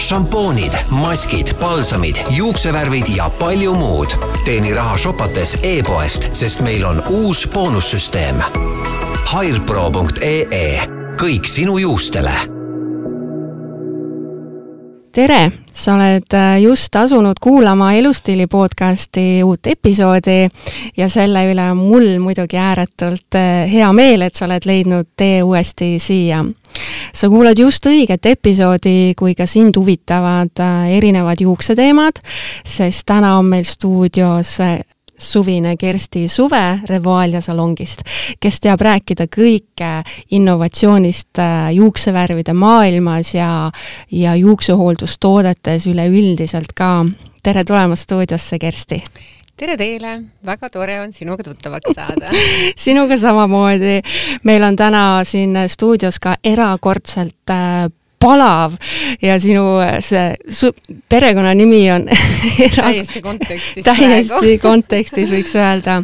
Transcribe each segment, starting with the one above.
šampoonid, maskid, palsamid, juuksevärvid ja palju muud. teeni raha shopates e-poest, sest meil on uus boonussüsteem. Hairpro.ee, kõik sinu juustele tere, sa oled äh, just asunud kuulama Elustiili podcasti uut episoodi ja selle üle on mul muidugi ääretult äh, hea meel, et sa oled leidnud tee uuesti siia. sa kuulad just õiget episoodi, kui ka sind huvitavad äh, erinevad juukseteemad, sest täna on meil stuudios suvine Kersti Suve Revalia salongist, kes teab rääkida kõike innovatsioonist äh, juuksevärvide maailmas ja, ja juuksehooldustoodetes üleüldiselt ka. tere tulemast stuudiosse, Kersti! tere teile, väga tore on sinuga tuttavaks saada sinuga samamoodi. meil on täna siin stuudios ka erakordselt äh, palav ja sinu see su, perekonnanimi on täiesti kontekstis täiesti kontekstis võiks öelda.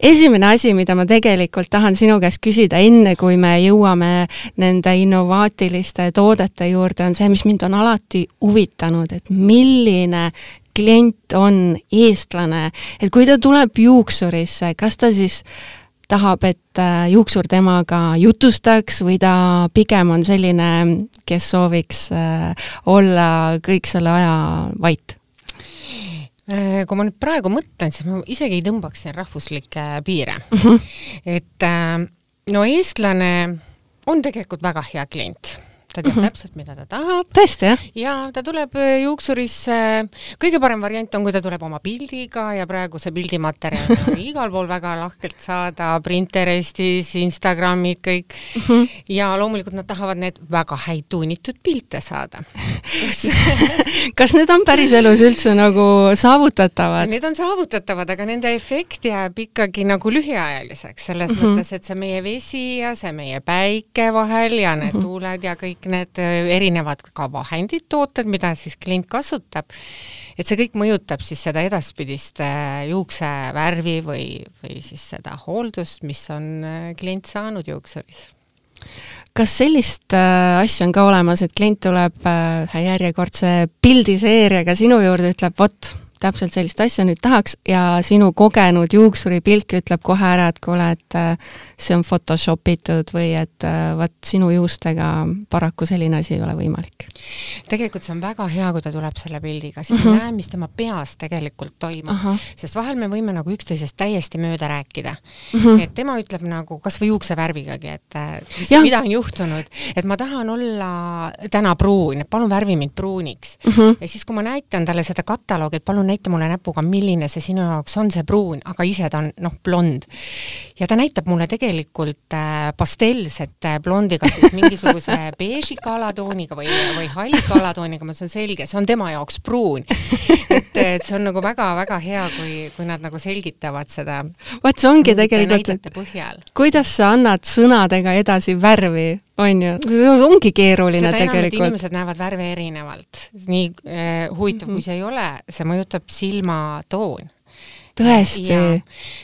esimene asi, mida ma tegelikult tahan sinu käest küsida, enne kui me jõuame nende innovaatiliste toodete juurde, on see, mis mind on alati huvitanud, et milline klient on eestlane, et kui ta tuleb juuksurisse, kas ta siis tahab, et äh, juuksur temaga jutustaks või ta pigem on selline, kes sooviks äh, olla kõik selle aja vait? Äh, kui ma nüüd praegu mõtlen, siis ma isegi ei tõmbaks siin rahvuslikke piire mm. -hmm. et no eestlane on tegelikult väga hea klient ta teab mm -hmm. täpselt, mida ta tahab. tõesti, jah? ja ta tuleb äh, juuksurisse, kõige parem variant on, kui ta tuleb oma pildiga ja praegu see pildimaterjal on igal pool väga lahkelt saada, Pinterestis, Instagramid, kõik mm. -hmm. ja loomulikult nad tahavad need väga häid tuunitud pilte saada kas need on päriselus üldse nagu saavutatavad? Need on saavutatavad, aga nende efekt jääb ikkagi nagu lühiajaliseks, selles mm -hmm. mõttes, et see meie vesi ja see meie päike vahel ja need mm -hmm. tuuled ja kõik kõik need äh, erinevad ka vahendid, tooted, mida siis klient kasutab, et see kõik mõjutab siis seda edaspidist äh, juuksevärvi või, või siis seda hooldust, mis on äh, klient saanud juuksuris. Kas sellist äh, asja on ka olemas, et klient tuleb äh, järjekordse pildiseeriaga sinu juurde, ütleb vot, täpselt sellist asja nüüd tahaks ja sinu kogenud juuksuripilk ütleb kohe ära, et kuule, et äh, see on Photoshop itud või et äh, vot sinu juustega paraku selline asi ei ole võimalik. tegelikult see on väga hea, kui ta tuleb selle pildiga, siis uh -huh. ma mhm. näen, mis tema peas tegelikult toimub uh, -huh. sest vahel me võime nagu üksteisest täiesti mööda rääkida uh. Mhm. -huh. et tema ütleb nagu kasvõi juuksevärvigagi, et äh, mis, mida on juhtunud, et ma tahan olla täna pruun, et palun värvi mind pruuniks uh. -huh. ja siis, kui ma näitan talle seda kataloogi, et palun näita mulle näpuga, milline see sinu jaoks on, see pruun, aga ise ta on noh, blond. Ja ta näitab mulle tegelikult äh, pastellset äh, blondi, kas siis mingisuguse beežika alatooniga või, või hallika alatooniga, ma ütlesin selge, see on tema jaoks pruun. et, et see on nagu väga-väga hea, kui, kui nad nagu selgitavad seda. vot see ongi tegelikult, et kuidas sa annad sõnadega edasi värvi on ju, see ongi keeruline Seda tegelikult. inimesed näevad värve erinevalt, nii äh, huvitav mm -hmm. kui see ei ole, see mõjutab silmatoon. Tõesti?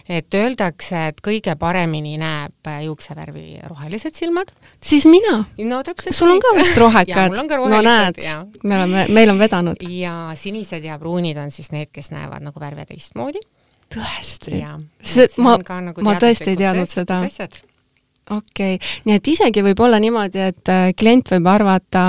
et öeldakse, et kõige paremini näeb juuksevärvi rohelised silmad. siis mina? no sul on ka vist rohekad? no näed, me oleme, meil on vedanud. ja sinised ja pruunid on siis need, kes näevad nagu värve teistmoodi. tõesti? see, ma, nagu ma tõesti ei teadnud seda. asjad okei okay., nii et isegi võib olla niimoodi, et äh, klient võib arvata,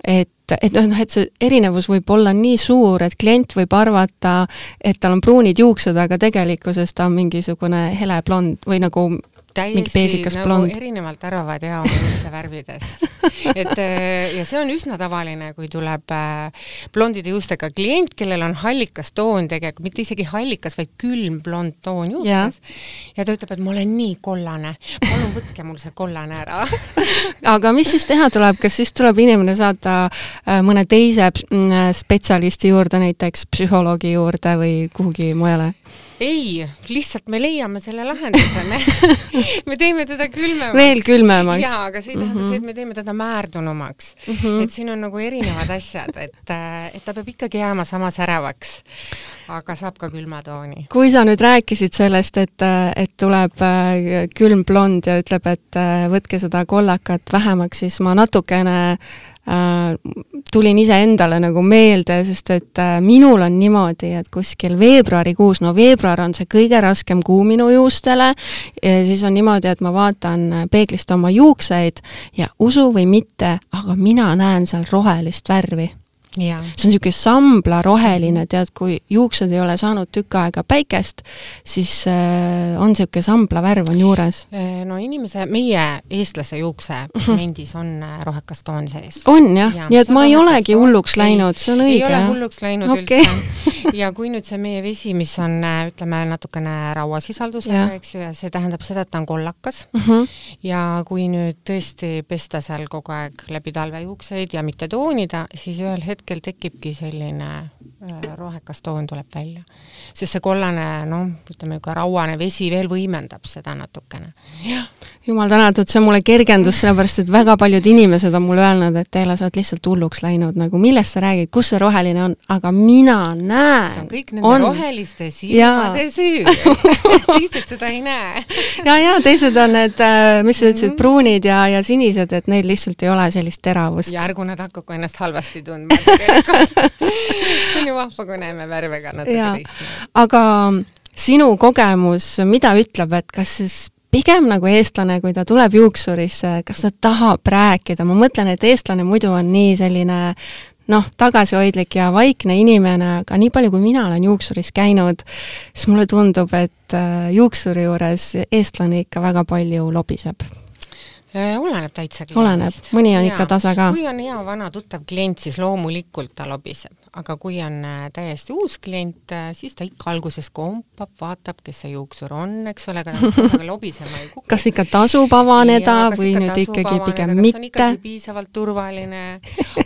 et et noh, et see erinevus võib olla nii suur, et klient võib arvata, et tal on pruunid juuksed, aga tegelikkuses ta on mingisugune hele blond või nagu täiesti nagu blond. erinevalt arvavad ja oma juuksevärvidest. et äh, ja see on üsna tavaline, kui tuleb äh, blondide juustega klient, kellel on hallikas toon tegelikult, mitte isegi hallikas, vaid külm blond toon juustes. ja ta ütleb, et ma olen nii kollane, palun võtke mul see kollane ära aga mis siis teha tuleb, kas siis tuleb inimene saata äh, mõne teise spetsialisti juurde, näiteks psühholoogi juurde või kuhugi mujale? Ei, lihtsalt me leiame selle lahenduse, me me teeme teda külmemaks. veel külmemaks. jaa, aga see ei tähenda mm -hmm. see, et me teeme teda määrdunumaks mm. -hmm. et siin on nagu erinevad asjad, et, äh, et ta peab ikkagi jääma sama säravaks, aga saab ka külma tooni. kui sa nüüd rääkisid sellest, et, et tuleb äh, külm blond ja ütleb, et äh, võtke seda kollakat vähemaks, siis ma natukene äh, tulin iseendale nagu meelde, sest et äh, minul on niimoodi, et kuskil veebruarikuus, no veebruar on see kõige raskem kuu minu juustele, siis on niimoodi, et ma vaatan peeglist oma juukseid ja usu või mitte, aga mina näen seal rohelist värvi see on niisugune samblaroheline, tead, kui juuksed ei ole saanud tükk aega päikest, siis äh, on niisugune samblavärv on juures. Äh, no inimese, meie, eestlase juuksemendis on äh, rohekas toon sees. on jah ja,, nii et ma ei olegi hulluks läinud, see on õige. ei ole hulluks läinud okay. üldse. ja kui nüüd see meie vesi, mis on, ütleme, natukene rauasisaldusega, eks ju, ja see tähendab seda, et ta on kollakas uh. -huh. ja kui nüüd tõesti pesta seal kogu aeg läbi talve juukseid ja mitte toonida, siis ühel hetkel hetkel tekibki selline rohekas toon tuleb välja. sest see kollane, noh, ütleme niisugune rauane vesi veel võimendab seda natukene. jumal tänatud, see on mulle kergendus, sellepärast et väga paljud inimesed on mulle öelnud, et Eela, sa oled lihtsalt hulluks läinud, nagu millest sa räägid, kus see roheline on, aga mina näen. see on kõik nende on. roheliste silmade süü teised seda ei näe ja, ja teised on need, äh, mis sa ütlesid, pruunid ja, ja sinised, et neil lihtsalt ei ole sellist teravust. ja ärgu nad hakaku ennast halvasti tundma tegelikult see on ju vahva, kui näeme värve ka natuke teistmoodi. aga sinu kogemus, mida ütleb, et kas siis pigem nagu eestlane, kui ta tuleb juuksurisse, kas ta tahab rääkida, ma mõtlen, et eestlane muidu on nii selline noh, tagasihoidlik ja vaikne inimene, aga nii palju, kui mina olen juuksuris käinud, siis mulle tundub, et äh, juuksuri juures eestlane ikka väga palju lobiseb oleneb täitsa kliendist. oleneb, mõni on ja. ikka tasa ka. kui on hea vana tuttav klient, siis loomulikult ta lobiseb, aga kui on äh, täiesti uus klient, äh, siis ta ikka alguses kompab, vaatab, kes see juuksur on, eks ole, aga lobisema ei kuku. kas ikka tasub avaneda ja, või nüüd ikkagi avaneda, pigem mitte? piisavalt turvaline,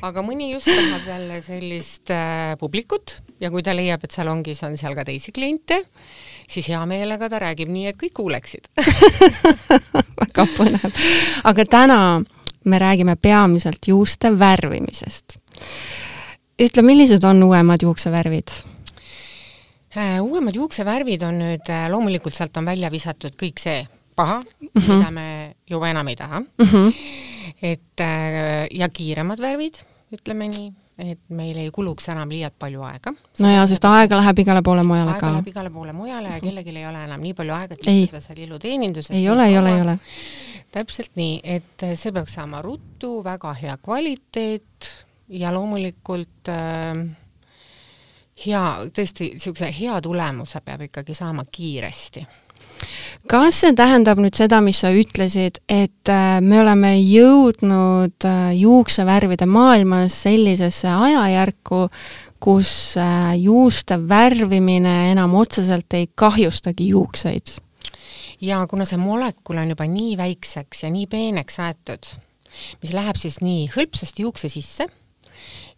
aga mõni just tahab jälle sellist äh, publikut ja kui ta leiab, et seal ongi, siis on seal ka teisi kliente siis hea meelega ta räägib nii, et kõik kuuleksid väga põnev. aga täna me räägime peamiselt juuste värvimisest. ütle, millised on uuemad juuksevärvid? Äh, uuemad juuksevärvid on nüüd, äh, loomulikult sealt on välja visatud kõik see paha mm, -hmm. mida me juba enam ei taha mm. -hmm. et äh, ja kiiremad värvid, ütleme nii et meil ei kuluks enam liialt palju aega. no jaa, sest aega läheb igale poole mujale aega ka. aega läheb igale poole mujale ja kellelgi ei ole enam nii palju aega, et istuda seal iluteeninduses. ei ole, ei ole, ei ole. täpselt nii, et see peaks saama ruttu, väga hea kvaliteet ja loomulikult äh, hea, tõesti, niisuguse hea tulemuse peab ikkagi saama kiiresti kas see tähendab nüüd seda, mis sa ütlesid, et äh, me oleme jõudnud äh, juuksevärvide maailmas sellisesse ajajärku, kus äh, juuste värvimine enam otseselt ei kahjustagi juukseid? ja kuna see molekul on juba nii väikseks ja nii peeneks aetud, mis läheb siis nii hõlpsasti juukse sisse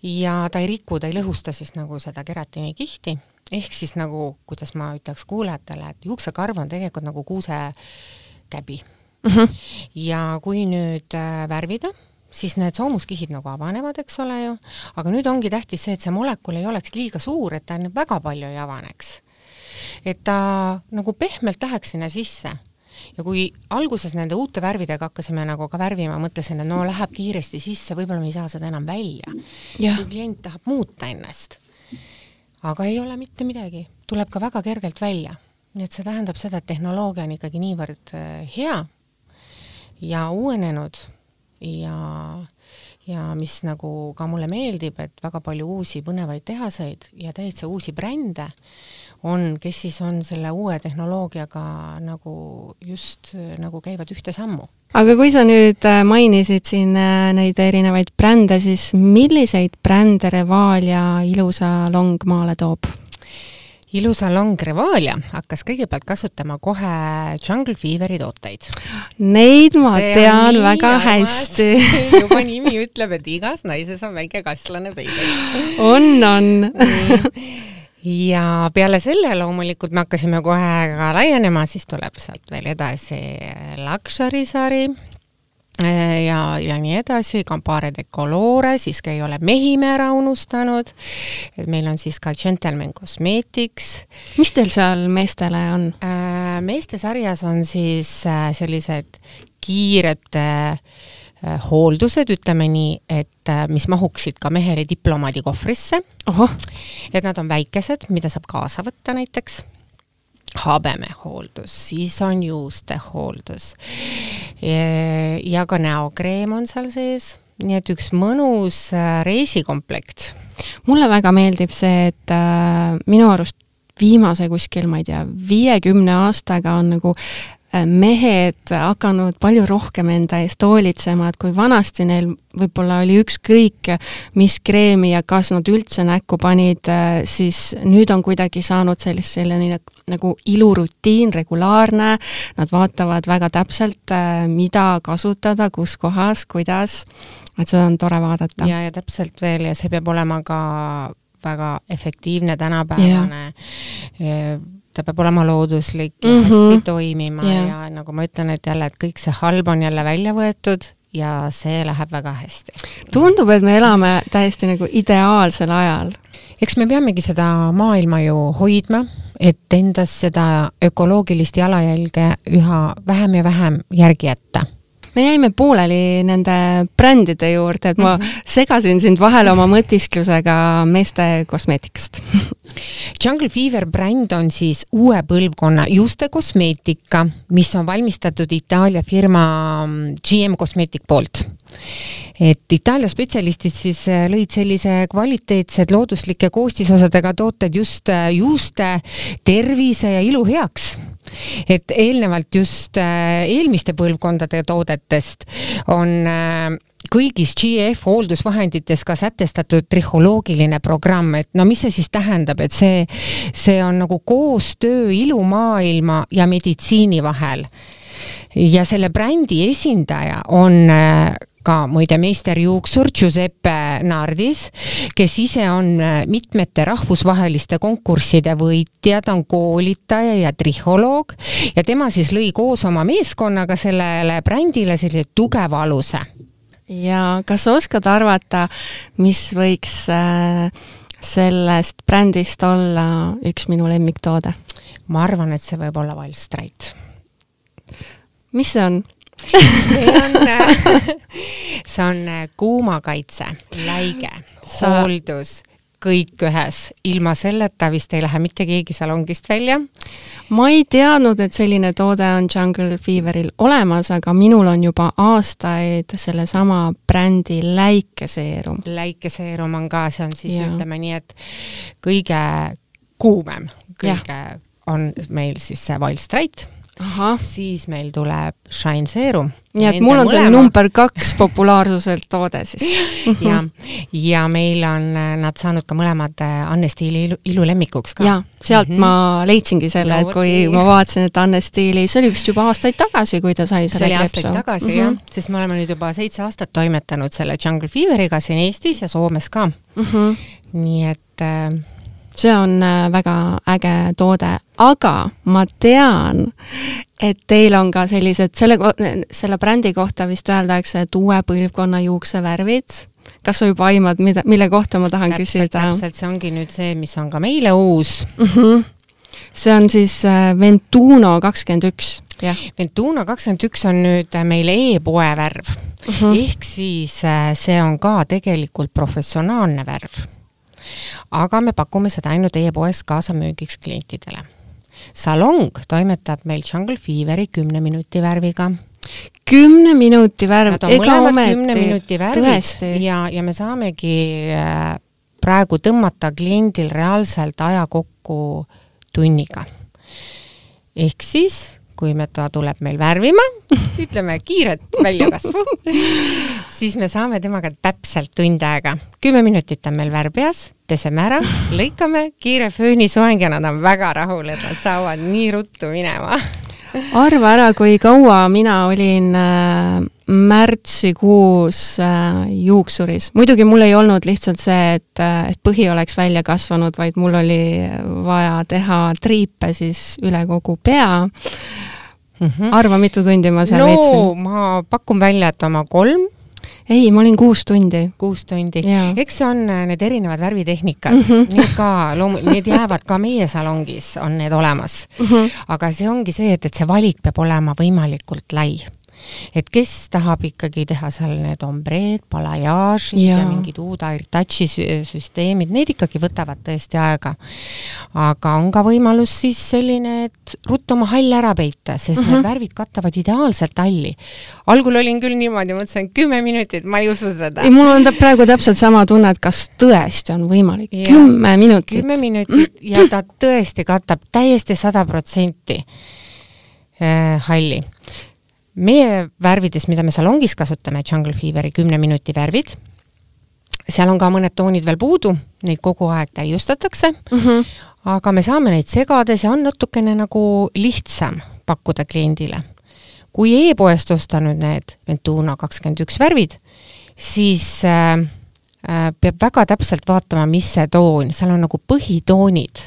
ja ta ei riku, ta ei lõhusta siis nagu seda keratiinikihti ehk siis nagu, kuidas ma ütleks kuulajatele, et juuksekarv on tegelikult nagu kuusekäbi mm. -hmm. ja kui nüüd äh, värvida, siis need soomuskihid nagu avanevad, eks ole ju, aga nüüd ongi tähtis see, et see molekul ei oleks liiga suur, et ta väga palju ei avaneks. et ta nagu pehmelt läheks sinna sisse ja kui alguses nende uute värvidega hakkasime nagu ka värvima, mõtlesin, et no läheb kiiresti sisse, võib-olla me ei saa seda enam välja. kui klient tahab muuta ennast, aga ei ole mitte midagi, tuleb ka väga kergelt välja. nii et see tähendab seda, et tehnoloogia on ikkagi niivõrd äh, hea ja uuenenud ja, ja mis nagu ka mulle meeldib, et väga palju uusi põnevaid tehaseid ja täitsa uusi brände on, kes siis on selle uue tehnoloogiaga nagu just nagu käivad ühte sammu. aga kui sa nüüd äh, mainisid siin äh, neid erinevaid brände, siis milliseid brände Revalia ilusalong maale toob? ilusalong Revalia hakkas kõigepealt kasutama kohe Jungle Feveri tooteid. Neid ma See tean väga hästi juba nimi ütleb, et igas naises on väike kastlane peidus. on, on ja peale selle loomulikult me hakkasime kohe ka laienema, siis tuleb sealt veel edasi Luxury sari äh, ja, ja nii edasi, Campare de Colore, siis ka ei ole mehi me ära unustanud, et meil on siis ka Gentleman Cosmetics. mis teil seal meestele on? Äh, meeste sarjas on siis äh, sellised kiired hooldused, ütleme nii, et mis mahuksid ka mehele diplomaadi kohvrisse. et nad on väikesed, mida saab kaasa võtta näiteks habemehooldus, siis on juustehooldus ja ka näokreem on seal sees, nii et üks mõnus äh, reisikomplekt. mulle väga meeldib see, et äh, minu arust viimase kuskil, ma ei tea, viiekümne aastaga on nagu Äh, mehed hakanud palju rohkem enda eest hoolitsema, et kui vanasti neil võib-olla oli ükskõik, mis kreemi ja kas nad üldse näkku panid, äh, siis nüüd on kuidagi saanud sellist, selline nagu ilurutiin, regulaarne, nad vaatavad väga täpselt, äh, mida kasutada, kus kohas, kuidas, et seda on tore vaadata. ja, ja täpselt veel ja see peab olema ka väga efektiivne tänapäevane yeah ta peab olema looduslik ja mm -hmm. hästi toimima yeah. ja nagu ma ütlen, et jälle, et kõik see halb on jälle välja võetud ja see läheb väga hästi. tundub, et me elame täiesti nagu ideaalsel ajal. eks me peamegi seda maailma ju hoidma, et endas seda ökoloogilist jalajälge üha vähem ja vähem järgi jätta me jäime pooleli nende brändide juurde, et ma mm -hmm. segasin sind vahele oma mõtisklusega meeste kosmeetikast Jungle Fever bränd on siis uue põlvkonna juustekosmeetika, mis on valmistatud Itaalia firma GM Cosmetic poolt et Itaalia spetsialistid siis äh, lõid sellise kvaliteetsed looduslike koostisosadega tooted just äh, juuste tervise ja ilu heaks. Et eelnevalt just äh, eelmiste põlvkondade toodetest on kõigis GF hooldusvahendites ka sätestatud trihholoogiline programm, et no mis see siis tähendab, et see, see on nagu koostöö ilumaailma ja meditsiini vahel. Ja selle brändi esindaja on ka muide meisterjuuksur Giuseppe Nardis, kes ise on äh, mitmete rahvusvaheliste konkursside võitja, ta on koolitaja ja trihholoog ja tema siis lõi koos oma meeskonnaga sellele brändile sellise tugeva aluse. ja kas sa oskad arvata, mis võiks äh, sellest brändist olla üks minu lemmiktoode? ma arvan, et see võib olla Wildstrite. mis see on? See on, see on äh, kuumakaitse, läige, hooldus, kõik ühes. ilma selleta vist ei lähe mitte keegi salongist välja. ma ei teadnud, et selline toode on Jungle Feveril olemas, aga minul on juba aastaid sellesama brändi läikeseerum. läikeseerum on ka, see on siis ja. ütleme nii, et kõige kuumem, kõige ja. on meil siis see Wild Straight siis meil tuleb Shine Serum. nii et mul on mõlema. see number kaks populaarsuselt toode siis ja, ja meil on nad saanud ka mõlemad äh, Anne Stiili ilu, ilulemmikuks ka. jaa, sealt mm -hmm. ma leidsingi selle, et kui ma vaatasin, et Anne Stiili, see oli vist juba aastaid tagasi, kui ta sai selle see oli aastaid krepsu. tagasi mm -hmm. jah, sest me oleme nüüd juba seitse aastat toimetanud selle Jungle Feveriga siin Eestis ja Soomes ka mm. -hmm. nii et äh, see on äh, väga äge toode, aga ma tean, et teil on ka sellised, selle, selle brändi kohta vist öeldakse, et uue põlvkonna juuksevärvid. kas sa juba aimad, mida, mille kohta ma tahan täpselt, küsida? täpselt, see ongi nüüd see, mis on ka meile uus mm. -hmm. see on siis äh, Ventuno kakskümmend üks jah. Ventuno kakskümmend üks on nüüd meil e-poe värv uh. Mhm. -huh. ehk siis see on ka tegelikult professionaalne värv aga me pakume seda ainult e-poes kaasamüügiks klientidele. salong toimetab meil Jungle Feveri kümne minuti värviga kümne minuti värv, ega ometi, tõesti. ja, ja me saamegi äh, praegu tõmmata kliendil reaalselt aja kokku tunniga. ehk siis kui me, ta tuleb meil värvima, ütleme kiiret väljakasvu, siis me saame temaga täpselt tund aega. kümme minutit on meil värv peas, peseme ära, lõikame, kiire föönisoeng ja nad on väga rahul, et nad saavad nii ruttu minema arva ära, kui kaua mina olin äh, märtsikuus äh, juuksuris. muidugi mul ei olnud lihtsalt see, et, äh, et põhi oleks välja kasvanud, vaid mul oli vaja teha triipe siis üle kogu pea mm. -hmm. arva, mitu tundi ma seal no, veetsin? ma pakun välja, et oma kolm ei, ma olin kuus tundi. kuus tundi. eks see on äh, need erinevad värvitehnikad mm, -hmm. need ka loomu-, need jäävad ka meie salongis, on need olemas mm. -hmm. aga see ongi see, et, et see valik peab olema võimalikult lai et kes tahab ikkagi teha seal need ombreed, balajaažid ja, ja mingid uud AirTouchi süsteemid, need ikkagi võtavad tõesti aega. aga on ka võimalus siis selline, et ruttu oma hall ära peita, sest mm -hmm. need värvid katavad ideaalselt halli. algul olin küll niimoodi, mõtlesin kümme minutit, ma ei usu seda. ei, mul on praegu täpselt sama tunne, et kas tõesti on võimalik, kümme minutit. kümme minutit ja ta tõesti katab täiesti sada protsenti äh, halli meie värvides, mida me salongis kasutame, Jungle Feveri kümne minuti värvid, seal on ka mõned toonid veel puudu, neid kogu aeg täiustatakse mm, -hmm. aga me saame neid segades ja on natukene nagu lihtsam pakkuda kliendile. kui e-poest osta nüüd need Ventuna kakskümmend üks värvid, siis äh, äh, peab väga täpselt vaatama, mis see toon, seal on nagu põhitoonid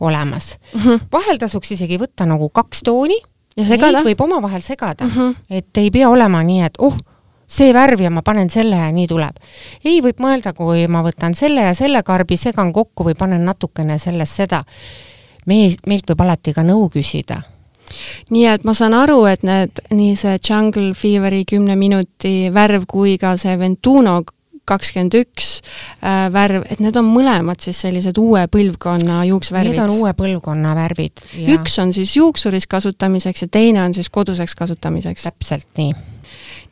olemas mm. -hmm. vahel tasuks isegi võtta nagu kaks tooni ja segada? Võib omavahel segada mm, -hmm. et ei pea olema nii, et oh, see värv ja ma panen selle ja nii tuleb. ei, võib mõelda, kui ma võtan selle ja selle karbi, segan kokku või panen natukene sellest seda. me, meilt võib alati ka nõu küsida nii et ma saan aru, et need, nii see Jungle Feveri kümne minuti värv kui ka see Ventuno kakskümmend üks äh, värv, et need on mõlemad siis sellised uue põlvkonna juuksevärvid? Need on uue põlvkonna värvid. üks on siis juuksuris kasutamiseks ja teine on siis koduseks kasutamiseks? täpselt nii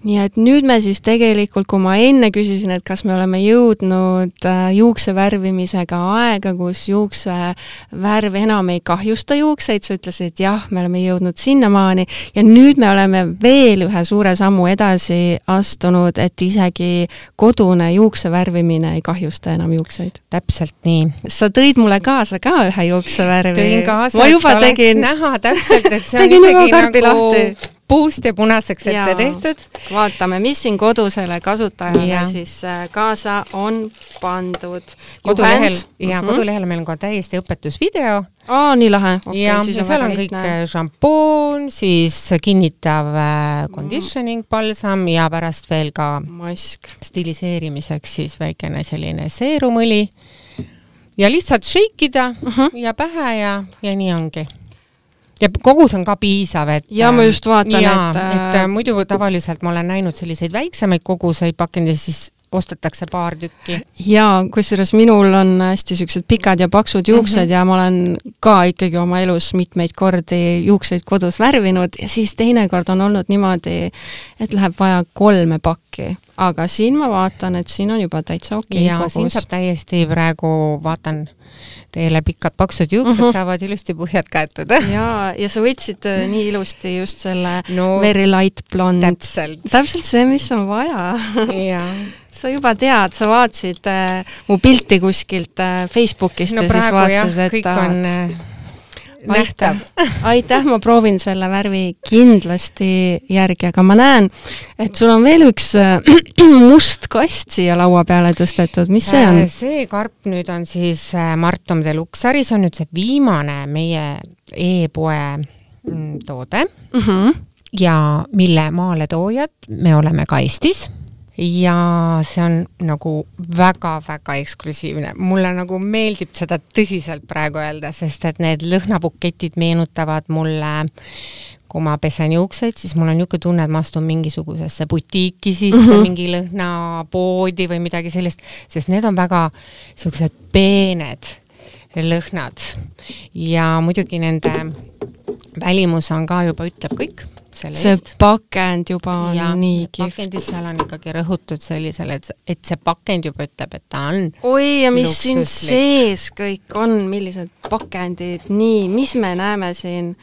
nii et nüüd me siis tegelikult, kui ma enne küsisin, et kas me oleme jõudnud äh, juukse värvimisega aega, kus juuksevärv enam ei kahjusta juukseid, sa ütlesid jah, me oleme jõudnud sinnamaani ja nüüd me oleme veel ühe suure sammu edasi astunud, et isegi kodune juukse värvimine ei kahjusta enam juukseid. täpselt nii. sa tõid mulle kaasa ka ühe juuksevärvi. tõin kaasa, et oleks tegin... näha täpselt, et see on isegi nagu lahti puust ja punaseks ette ja, tehtud. vaatame, mis siin kodusele kasutajale ja. siis äh, kaasa on pandud. kodulehel ja mm -hmm. kodulehel meil on ka täiesti õpetusvideo. aa, nii lahe okay,. ja, seal on kõik äh, šampoon, siis kinnitav äh, conditioning balsam ja pärast veel ka mask. stiliseerimiseks siis väikene selline seerumõli ja lihtsalt shake ida uh mhm. -huh. ja pähe ja, ja nii ongi ja kogus on ka piisav, et ja ma just vaatan, et et äh, muidu tavaliselt ma olen näinud selliseid väiksemaid koguseid pakendis, siis ostetakse paar tükki. jaa, kusjuures minul on hästi niisugused pikad ja paksud juuksed mm -hmm. ja ma olen ka ikkagi oma elus mitmeid kordi juukseid kodus värvinud ja siis teinekord on olnud niimoodi, et läheb vaja kolme pakki. aga siin ma vaatan, et siin on juba täitsa okei okay kogus. siin saab täiesti praegu, vaatan teile pikad paksud juuksed mm -hmm. saavad ilusti põhjad käetud jaa, ja sa võtsid äh, nii ilusti just selle no, very light blond. täpselt. täpselt see, mis on vaja sa juba tead, sa vaatasid äh, mu pilti kuskilt äh, Facebookist no, ja siis vaatasid, et kõik on äh, nähtav. aitäh, ma proovin selle värvi kindlasti järgi, aga ma näen, et sul on veel üks äh, must kast siia laua peale tõstetud, mis see on? Äh, see karp nüüd on siis äh, Martom Deluxari, see on nüüd see viimane meie e-poe mm, toode mm -hmm. ja mille maaletoojad me oleme ka Eestis ja see on nagu väga-väga eksklusiivne. mulle nagu meeldib seda tõsiselt praegu öelda, sest et need lõhnabuketid meenutavad mulle kui ma pesen juukseid, siis mul on niisugune tunne, et ma astun mingisugusesse butiiki sisse mm, -hmm. mingi lõhnapoodi või midagi sellist, sest need on väga niisugused peened lõhnad. ja muidugi nende välimus on ka juba, ütleb kõik selle see eest. pakend juba on ja, nii kihvt. pakendis seal on ikkagi rõhutud sellisele, et, et see pakend juba ütleb, et ta on oi, ja mis siin sees kõik on, millised pakendid, nii, mis me näeme siin?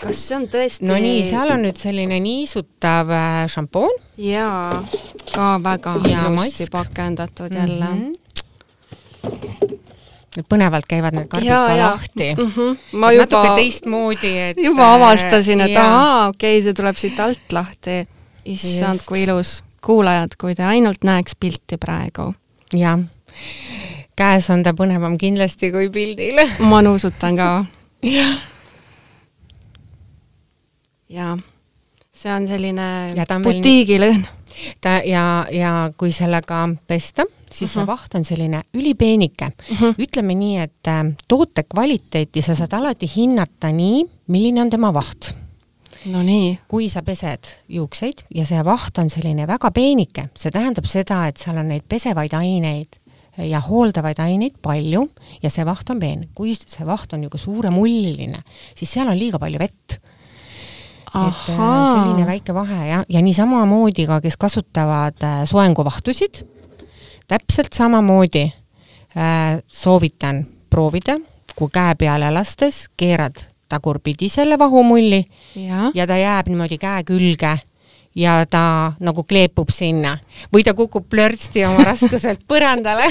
kas see on tõesti no nii, seal on nüüd selline niisutav äh, šampoon. jaa, ka väga ja ilusti pakendatud jälle mm. -hmm põnevalt käivad need karbid ja, ka ja. lahti mm. -hmm. ma juba, natuke teistmoodi, et juba avastasin, et ahaa, okei okay,, see tuleb siit alt lahti. issand, kui ilus. kuulajad, kui te ainult näeks pilti praegu. jah. käes on ta põnevam kindlasti kui pildil ma nuusutan ka. jaa. see on selline butiigilõhn. ta ja, ja kui sellega pesta siis uh -huh. see vaht on selline ülipeenike uh. -huh. ütleme nii, et äh, toote kvaliteeti sa saad alati hinnata nii, milline on tema vaht no nii. kui sa pesed juukseid ja see vaht on selline väga peenike, see tähendab seda, et seal on neid pesevaid aineid ja hooldavaid aineid palju ja see vaht on peen. kui see vaht on niisugune suuremulliline, siis seal on liiga palju vett. et äh, selline väike vahe ja, ja niisamamoodi ka, kes kasutavad äh, soenguvahtusid, täpselt samamoodi äh, soovitan proovida, kui käe peale lastes keerad tagurpidi selle vahumulli ja, ja ta jääb niimoodi käe külge ja ta nagu kleepub sinna või ta kukub plörtsti oma raskuselt põrandale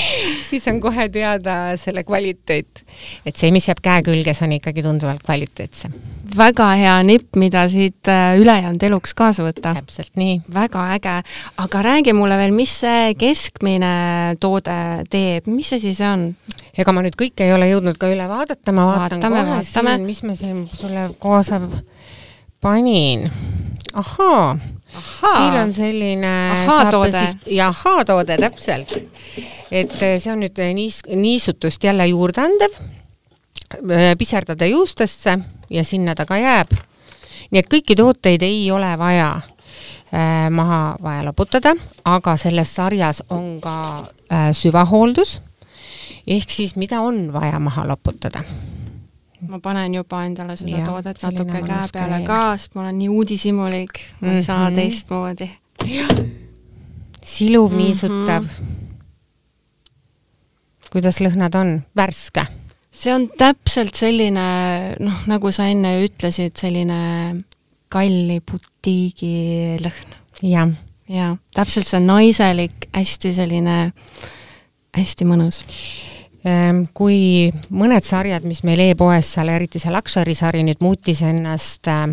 siis on kohe teada selle kvaliteet. et see, mis jääb käe külge, see on ikkagi tunduvalt kvaliteetsem. väga hea nipp, mida siit äh, ülejäänud eluks kaasa võtta. täpselt nii. väga äge, aga räägi mulle veel, mis see keskmine toode teeb, mis asi see on? ega ma nüüd kõike ei ole jõudnud ka üle vaadata, ma vaatan vaatame, kohe vaatame. siin, mis ma siin sulle kaasa panin ahaa, siin on selline ahaa-toode. ja ahaa-toode, täpselt. et eh, see on nüüd eh, niis-, niisutust jälle juurde andev, eh, piserdada juustesse ja sinna ta ka jääb. nii et kõiki tooteid ei ole vaja äh, maha vaja loputada, aga selles sarjas on ka äh, süvahooldus, ehk siis mida on vaja maha loputada ma panen juba endale seda ja, toodet natuke käe peale ka, sest ma olen nii uudishimulik, ma ei mm -hmm. saa mhm. teistmoodi. siluv mm, -hmm. niisutav. kuidas lõhnad on, värske? see on täpselt selline, noh, nagu sa enne ütlesid, selline kalli butiigi lõhn. jah. jaa, täpselt see naiselik, hästi selline, hästi mõnus kui mõned sarjad, mis meil e-poes seal, eriti see Luxury sari nüüd muutis ennast äh,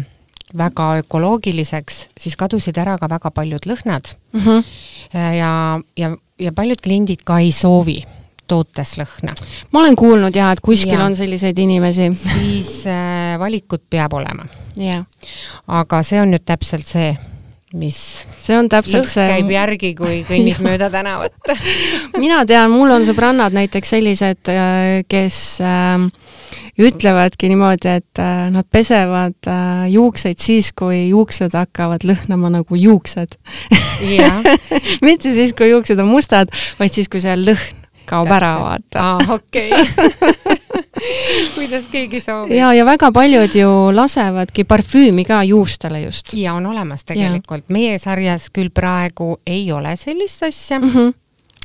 väga ökoloogiliseks, siis kadusid ära ka väga paljud lõhnad mm. -hmm. ja, ja, ja paljud kliendid ka ei soovi tootes lõhna. ma olen kuulnud jah, et kuskil ja. on selliseid inimesi. siis äh, valikut peab olema. aga see on nüüd täpselt see mis see on täpselt see käib järgi, kui kõnnid mööda tänavat. Mina tean, mul on sõbrannad näiteks sellised, äh, kes äh, ütlevadki niimoodi, et äh, nad pesevad äh, juukseid siis, kui juuksed hakkavad lõhnama nagu juuksed. Mitte siis, kui juuksed on mustad, vaid siis, kui see lõhn kaob Täpselt. ära, vaata. aa, okei kuidas keegi soovib. ja, ja väga paljud ju lasevadki parfüümi ka juustele just. ja on olemas tegelikult, meie sarjas küll praegu ei ole sellist asja mm. -hmm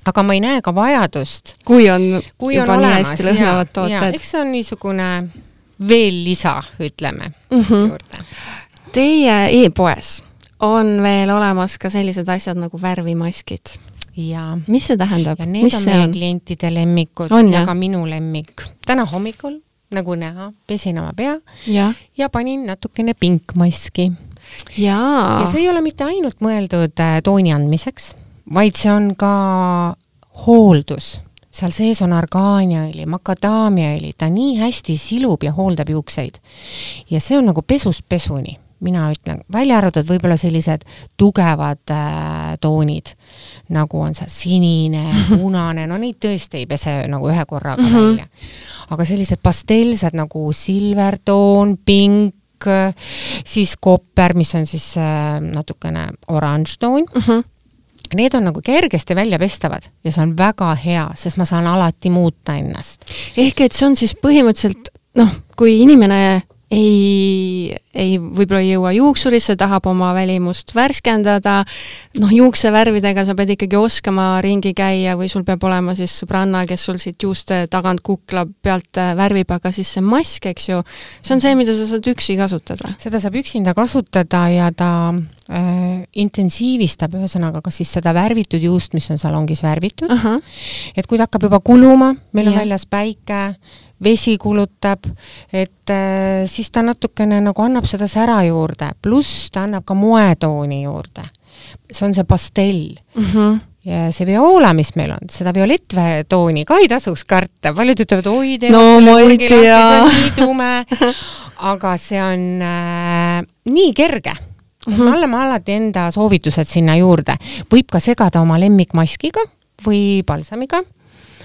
aga ma ei näe ka vajadust. kui on kui juba on nii olemas, hästi lõhnavad tooted. eks see on niisugune veel lisa, ütleme mm, -hmm. juurde. Teie e-poes on veel olemas ka sellised asjad nagu värvimaskid ja mis see tähendab? ja need mis on meie on? klientide lemmikud on, ja ka minu lemmik. täna hommikul, nagu näha, pesin oma pea ja, ja panin natukene pinkmaski. ja see ei ole mitte ainult mõeldud äh, tooni andmiseks, vaid see on ka hooldus seal sees on argaaniaõli, makadaamiaõli, ta nii hästi silub ja hooldab juukseid. ja see on nagu pesust pesuni mina ütlen, välja arvatud võib-olla sellised tugevad äh, toonid, nagu on see sinine, punane, no neid tõesti ei pese nagu ühe korraga mm -hmm. välja. aga sellised pastellsed nagu silvertoon, pink, siis kopper, mis on siis äh, natukene oranž toon mm. -hmm need on nagu kergesti väljapestavad ja see on väga hea, sest ma saan alati muuta ennast. ehk et see on siis põhimõtteliselt noh, kui inimene ei, ei, võib-olla ei jõua juuksurisse, tahab oma välimust värskendada, noh, juuksevärvidega sa pead ikkagi oskama ringi käia või sul peab olema siis sõbranna, kes sul siit juuste tagant kukla pealt äh, värvib, aga siis see mask, eks ju, see on see, mida sa saad üksi kasutada. seda saab üksinda kasutada ja ta äh, intensiivistab ühesõnaga kas siis seda värvitud juust, mis on salongis värvitud, et kui ta hakkab juba kuluma, meil on väljas päike, vesi kulutab, et äh, siis ta natukene nagu annab seda sära juurde, pluss ta annab ka moetooni juurde. see on see pastell mm. -hmm ja see Viola, mis meil on, seda violetttooni ka ei tasuks karta, paljud ütlevad, oi, no ma ei tea. nii tume, aga see on äh, nii kerge mm. -hmm. me anname alati enda soovitused sinna juurde, võib ka segada oma lemmikmaskiga või palsamiga,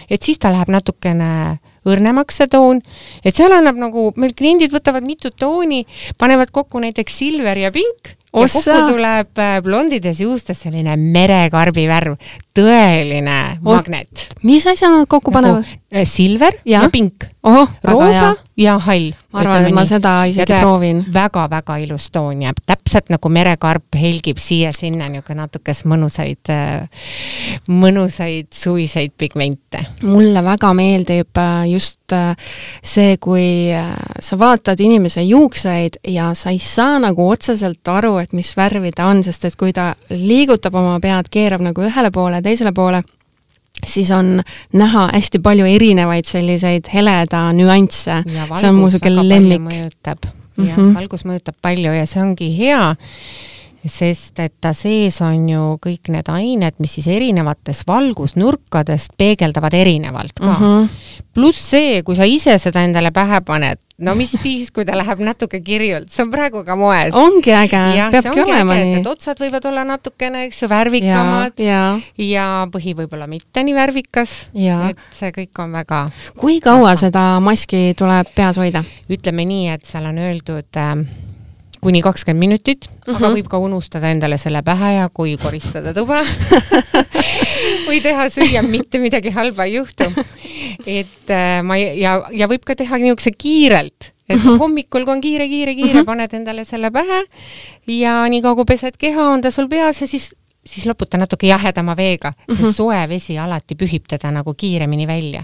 et siis ta läheb natukene õrnemaks see toon, et seal annab nagu, meil kliendid võtavad mitut tooni, panevad kokku näiteks silver ja pink ja kokku tuleb äh, blondides juustes selline merekarbi värv, tõeline Oot, magnet. mis asja nad kokku nagu, panevad? Äh, silver ja, ja pink. roosa ja hall. ma arvan, et ma seda isegi proovin. väga-väga ilus toon jääb, täpselt nagu merekarp helgib siia-sinna niisugune natukes mõnusaid, äh, mõnusaid suviseid pigmente. mulle väga meeldib just see, kui sa vaatad inimese juukseid ja sa ei saa nagu otseselt aru, et mis värvi ta on, sest et kui ta liigutab oma pead, keerab nagu ühele poole, teisele poole, siis on näha hästi palju erinevaid selliseid heleda nüansse. see on mu niisugune lemmik. mõjutab mm, -hmm. jah, mhm. valgus mõjutab palju ja see ongi hea sest et ta sees on ju kõik need ained, mis siis erinevates valgusnurkadest peegeldavad erinevalt ka mm. -hmm. pluss see, kui sa ise seda endale pähe paned, no mis siis, kui ta läheb natuke kirjult, see on praegu ka moes. ongi äge, peabki olema äge, nii. Otsad võivad olla natukene, eks ju, värvikamad ja, ja. ja põhi võib-olla mitte nii värvikas. et see kõik on väga. kui kaua väga. seda maski tuleb peas hoida? ütleme nii, et seal on öeldud äh, kuni kakskümmend minutit uh, -huh. aga mhm. võib ka unustada endale selle pähe ja kui koristada tuba või teha süüa, mitte midagi halba ei juhtu. et äh, ma ja, ja võib ka teha niisuguse kiirelt, et mhm. -huh. hommikul, kui on kiire, kiire, kiire mhm. -huh. paned endale selle pähe ja niikaua kui pesed keha, on ta sul peas ja siis siis loputa natuke jahedama veega, sest uh -huh. soe vesi alati pühib teda nagu kiiremini välja.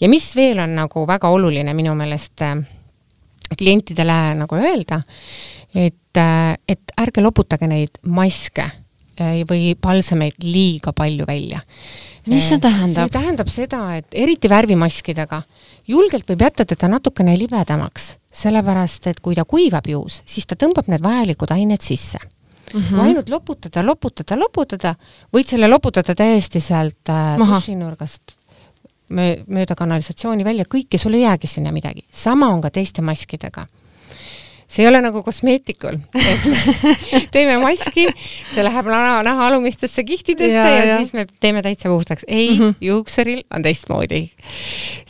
ja mis veel on nagu väga oluline minu meelest äh, klientidele nagu öelda, et, et ärge loputage neid maske äh, või palsameid liiga palju välja. mis see tähendab? see tähendab seda, et eriti värvimaskidega julgelt võib jätta teda natukene libedamaks, sellepärast et kui ta kuivab juus, siis ta tõmbab need vajalikud ained sisse mm. -hmm. ainult loputada, loputada, loputada, võid selle loputada täiesti sealt äh, dušinurgast mööda kanalisatsiooni välja, kõike, sul ei jäägi sinna midagi. sama on ka teiste maskidega see ei ole nagu kosmeetikul, et teeme maski, see läheb naha, naha alumistesse kihtidesse ja, ja, ja siis me teeme täitsa puhtaks. ei mm, -hmm. juuksuril on teistmoodi.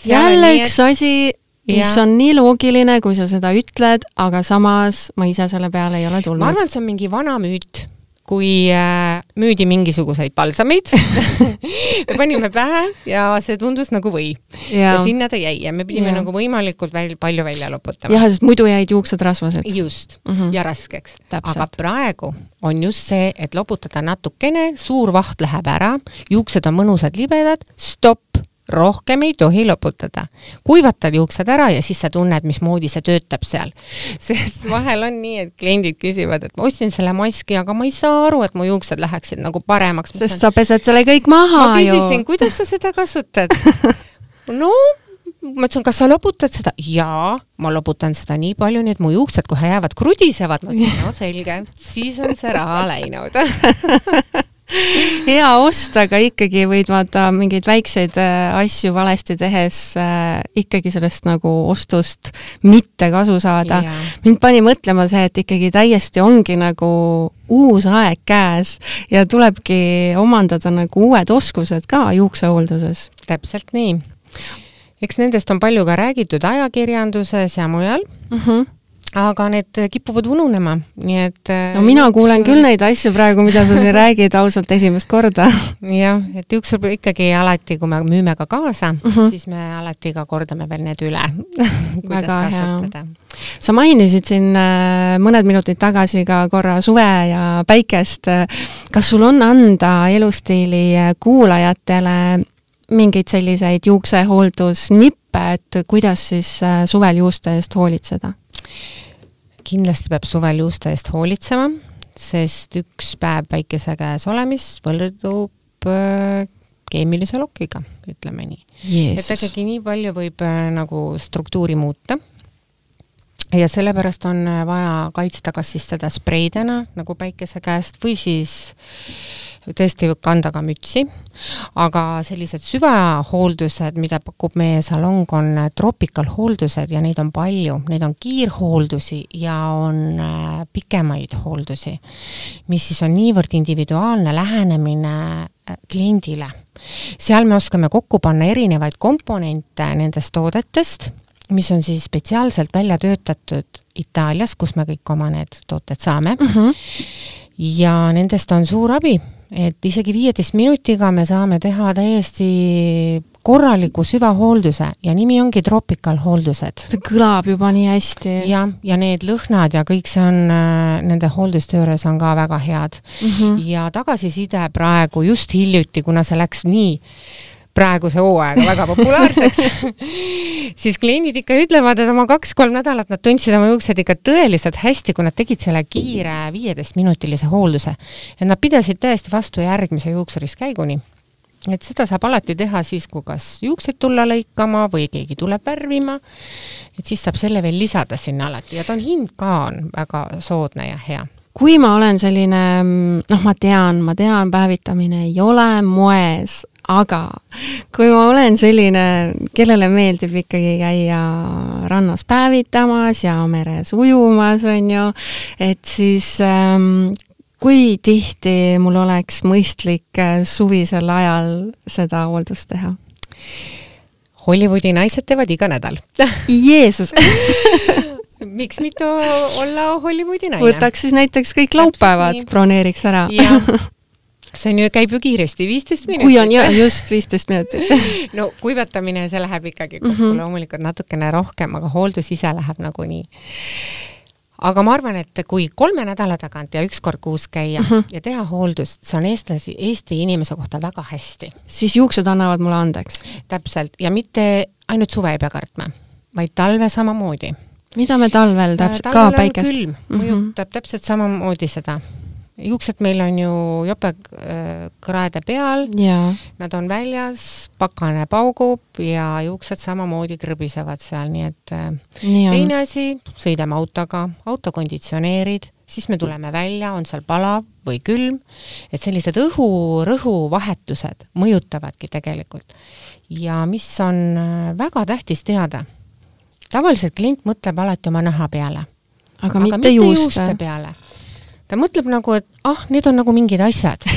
jälle nii, üks et... asi, mis ja. on nii loogiline, kui sa seda ütled, aga samas ma ise selle peale ei ole tulnud. ma arvan, et see on mingi vana müüt kui äh, müüdi mingisuguseid palsameid me panime pähe ja see tundus nagu või. ja sinna ta jäi ja me pidime ja. nagu võimalikult väl, palju välja loputama. jah, sest muidu jäid juuksed rasvased. just mm, -hmm. ja raskeks. aga praegu on just see, et loputada natukene, suur vaht läheb ära, juuksed on mõnusad libedad, stopp rohkem ei tohi loputada. kuivatad juuksed ära ja siis sa tunned, mismoodi see töötab seal. sest vahel on nii, et kliendid küsivad, et ma ostsin selle maski, aga ma ei saa aru, et mu juuksed läheksid nagu paremaks. sest sa pesed selle kõik maha ma ju. ma küsisin, kuidas sa seda kasutad no ma ütlesin, kas sa loputad seda? jaa, ma loputan seda nii palju, nii et mu juuksed kohe jäävad krudisevad. ma ütlesin, no selge, siis on see raha läinud hea ost, aga ikkagi võid vaata mingeid väikseid äh, asju valesti tehes äh, ikkagi sellest nagu ostust mitte kasu saada mind pani mõtlema see, et ikkagi täiesti ongi nagu uus aeg käes ja tulebki omandada nagu uued oskused ka juuksehoolduses. täpselt nii. eks nendest on palju ka räägitud ajakirjanduses ja mujal mm. -hmm aga need kipuvad ununema, nii et no mina kuulen küll neid asju praegu, mida sa siin räägid ausalt esimest korda. jah, et juuksur ikkagi alati, kui me müüme ka kaasa uh, mhm. -huh. siis me alati ka kordame veel need üle kuidas Väga kasutada. sa mainisid siin äh, mõned minutid tagasi ka korra suve ja päikest. kas sul on anda elustiili kuulajatele mingeid selliseid juuksehooldusnippe, et kuidas siis äh, suvel juuste eest hoolitseda? Kindlasti peab suvel juuste eest hoolitsema, sest üks päev päikese käes olemist võrdub äh, keemilise lokiga, ütleme nii. et ikkagi nii palju võib äh, nagu struktuuri muuta ja sellepärast on äh, vaja kaitsta kas siis seda spreidena nagu päikese käest või siis tõesti kanda ka mütsi, aga sellised süvahooldused, mida pakub meie salong, on tropical hooldused ja neid on palju, neid on kiirhooldusi ja on äh, pikemaid hooldusi, mis siis on niivõrd individuaalne lähenemine äh, kliendile. seal me oskame kokku panna erinevaid komponente nendest toodetest, mis on siis spetsiaalselt välja töötatud Itaalias, kus me kõik oma need tooted saame mm. -hmm. ja nendest on suur abi, et isegi viieteist minutiga me saame teha täiesti korraliku süvahoolduse ja nimi ongi Tropical hooldused. see kõlab juba nii hästi. jah, ja need lõhnad ja kõik see on äh, nende hoolduste juures on ka väga head mm. -hmm. ja tagasiside praegu just hiljuti, kuna see läks nii praeguse hooaega väga populaarseks. Siis kliendid ikka ütlevad, et oma kaks-kolm nädalat nad tundsid oma juuksed ikka tõeliselt hästi, kui nad tegid selle kiire viieteistminutilise hoolduse. et nad pidasid täiesti vastu järgmise juuksuriskäiguni et seda saab alati teha siis, kui kas juukseid tulla lõikama või keegi tuleb värvima, et siis saab selle veel lisada sinna alati. Ja ta on, hind ka on väga soodne ja hea kui ma olen selline, noh, ma tean, ma tean, päevitamine ei ole moes, aga kui ma olen selline, kellele meeldib ikkagi käia rannas päevitamas ja meres ujumas, on ju, et siis ähm, kui tihti mul oleks mõistlik äh, suvisel ajal seda hooldust teha? Hollywoodi naised teevad iga nädal Jeesus miks mitte olla Hollywoodi naine? võtaks siis näiteks kõik laupäevad, broneeriks ära see on ju, käib ju kiiresti, viisteist minutit. kui on ja just viisteist minutit no kuivatamine, see läheb ikkagi kokku mm -hmm. loomulikult natukene rohkem, aga hooldus ise läheb nagunii aga ma arvan, et kui kolme nädala tagant ja üks kord kuus käia uh mhm. -huh. ja teha hooldust, see on eestlasi, Eesti inimese kohta väga hästi. siis juuksed annavad mulle andeks? täpselt, ja mitte ainult suve ei pea kartma, vaid talve samamoodi. Mida me talvel täpselt, ka päikest? külm mhm. mõjutab mm -hmm. täpselt samamoodi seda juuksed meil on ju jope äh, kraede peal, nad on väljas, pakane paugub ja juuksed samamoodi krõbisevad seal, nii et äh, nii teine asi, sõidame autoga, auto konditsioneerid, siis me tuleme välja, on seal palav või külm, et sellised õhu-rõhu vahetused mõjutavadki tegelikult. ja mis on äh, väga tähtis teada, tavaliselt klient mõtleb alati oma naha peale. aga, mitte, mitte juuste. juuste peale ta mõtleb nagu, et ah, need on nagu mingid asjad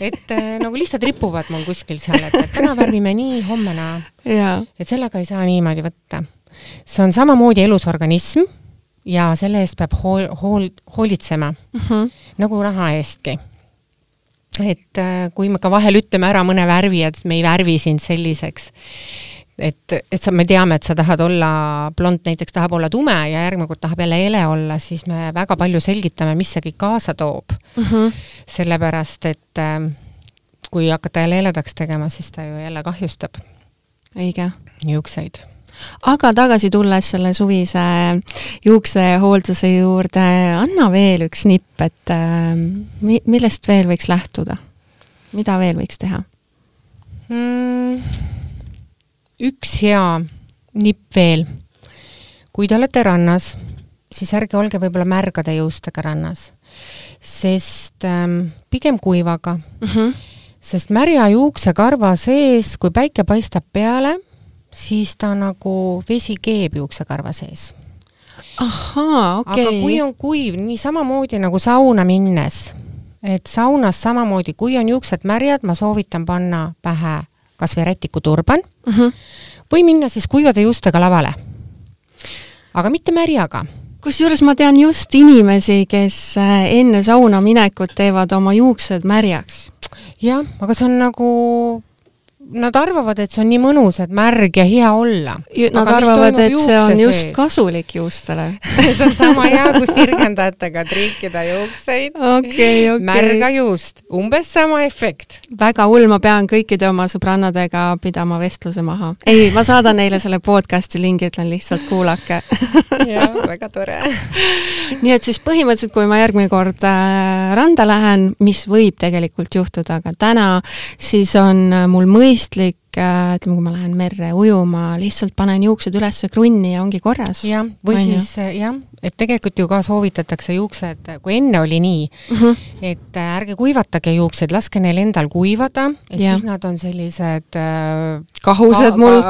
et äh, nagu lihtsalt ripuvad mul kuskil seal, et, et täna värvime nii, homme naa. et sellega ei saa niimoodi võtta. see on samamoodi elus organism ja selle eest peab hool, hool, hoolitsema mhm. -huh. nagu raha eestki. et äh, kui me ka vahel ütleme ära mõne värvi, et me ei värvi sind selliseks, et, et sa, me teame, et sa tahad olla, blond näiteks tahab olla tume ja järgmine kord tahab jälle hele olla, siis me väga palju selgitame, mis see kõik kaasa toob mm. -hmm. sellepärast, et äh, kui hakata jälle heledaks tegema, siis ta ju jälle kahjustab. õige. juukseid aga tagasi tulles selle suvise juuksehoolduse juurde, anna veel üks nipp, et äh, mi-, millest veel võiks lähtuda? mida veel võiks teha mm.? Üks hea nipp veel. kui te olete rannas, siis ärge olge võib-olla märgade juustega rannas, sest ähm, pigem kuivaga mm. -hmm. sest märja juuksekarva sees, kui päike paistab peale, siis ta nagu vesi keeb juuksekarva sees. ahaa, okei okay.. aga kui on kuiv, nii samamoodi nagu sauna minnes, et saunas samamoodi, kui on juuksed märjad, ma soovitan panna pähe kas või rätikuturban mm -hmm. või minna siis kuivade juustega lavale. aga mitte märjaga kusjuures ma tean just inimesi, kes äh, enne sauna minekut teevad oma juuksed märjaks. jah, aga see on nagu nad arvavad, et see on nii mõnus, et märg ja hea olla. Nad arvavad, et see on just sees? kasulik juustele see on sama hea, kui sirgendajatega triikida juukseid okay,. Okay. märga juust, umbes sama efekt. väga hull, ma pean kõikide oma sõbrannadega pidama vestluse maha. ei, ma saadan neile selle podcast'i lingi, ütlen lihtsalt kuulake jah, väga tore nii et siis põhimõtteliselt, kui ma järgmine kord äh, randa lähen, mis võib tegelikult juhtuda ka täna, siis on mul mõistlik mõistlik, äh, ütleme, kui ma lähen merre ujuma, lihtsalt panen juuksed üles krunni ja ongi korras. jah, või on siis? Äh, jah, et tegelikult ju ka soovitatakse juuksed, kui enne oli nii mhm. -huh. et äh, ärge kuivatage juukseid, laske neil endal kuivada, siis nad on sellised äh, kahused ka, mul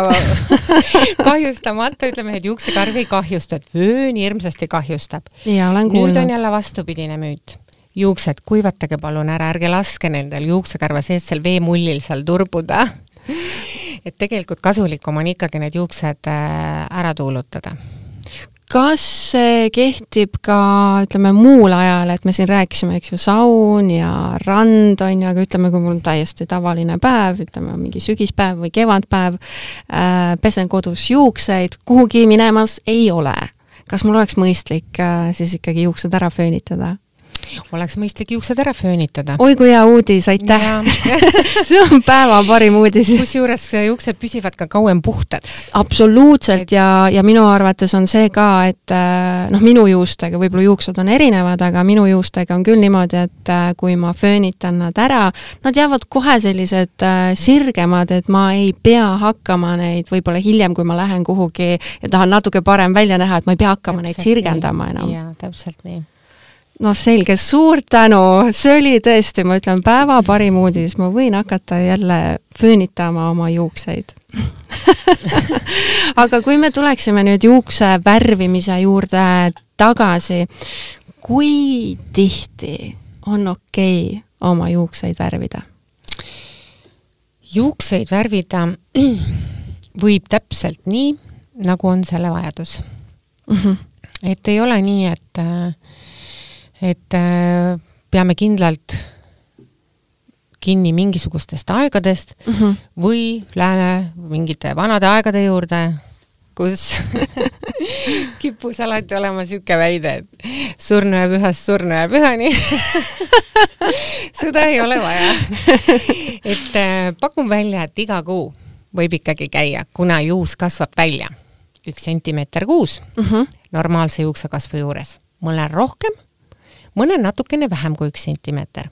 kahjustamata, ütleme, et juuksekarv ei kahjusta, et vöön hirmsasti kahjustab. jaa, olen kuulnud. nüüd on jälle vastupidine müüt juuksed kuivatage palun ära, ärge laske nendel juuksekarva sees seal veemullil seal turbuda et tegelikult kasulikum on ikkagi need juuksed äh, ära tuulutada kas see kehtib ka, ütleme, muul ajal, et me siin rääkisime, eks ju, saun ja rand, on ju, aga ütleme, kui mul on täiesti tavaline päev, ütleme, mingi sügispäev või kevadpäev äh,, pesen kodus juukseid, kuhugi minemas ei ole. kas mul oleks mõistlik äh, siis ikkagi juuksed ära föönitada? Oleks mõistlik juuksed ära föönitada. oi kui hea uudis, aitäh see on päeva parim uudis. kusjuures juuksed püsivad ka kauem puhtad. absoluutselt ja, ja minu arvates on see ka, et äh, noh, minu juustega, võib-olla juuksed on erinevad, aga minu juustega on küll niimoodi, et äh, kui ma föönitan nad ära, nad jäävad kohe sellised äh, sirgemad, et ma ei pea hakkama neid võib-olla hiljem, kui ma lähen kuhugi ja tahan natuke parem välja näha, et ma ei pea hakkama täpselt neid sirgendama nii. enam. jaa, täpselt nii noh, selge, suur tänu, see oli tõesti, ma ütlen, päeva parim uudis, ma võin hakata jälle föönitama oma juukseid aga kui me tuleksime nüüd juukse värvimise juurde tagasi, kui tihti on okei okay oma juukseid värvida? juukseid värvida võib täpselt nii, nagu on selle vajadus mm. -hmm. et ei ole nii, et äh, et äh, peame kindlalt kinni mingisugustest aegadest mm -hmm. või läheme mingite vanade aegade juurde, kus kippus alati olema niisugune väide, et surnu jääb ühest surnu jääb üheni seda ei ole vaja. et äh, pakun välja, et iga kuu võib ikkagi käia, kuna juus kasvab välja üks sentimeeter kuus mm -hmm. normaalse juuksekasvu juures, mõnel rohkem mõnel natukene vähem kui üks sentimeeter.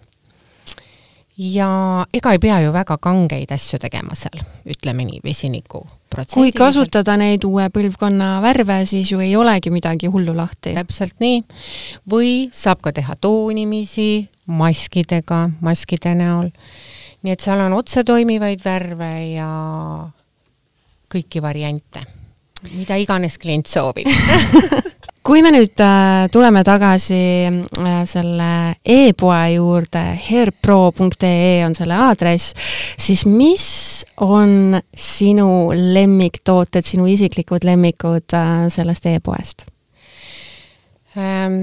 ja ega ei pea ju väga kangeid asju tegema seal, ütleme nii, vesiniku kui kasutada neid uue põlvkonna värve, siis ju ei olegi midagi hullu lahti. täpselt nii. või saab ka teha toonimisi maskidega, maskide näol. nii et seal on otsetoimivaid värve ja kõiki variante, mida iganes klient soovib kui me nüüd äh, tuleme tagasi äh, selle e-poe juurde, hairpro.ee on selle aadress, siis mis on sinu lemmiktooted, sinu isiklikud lemmikud äh, sellest e-poest ähm,?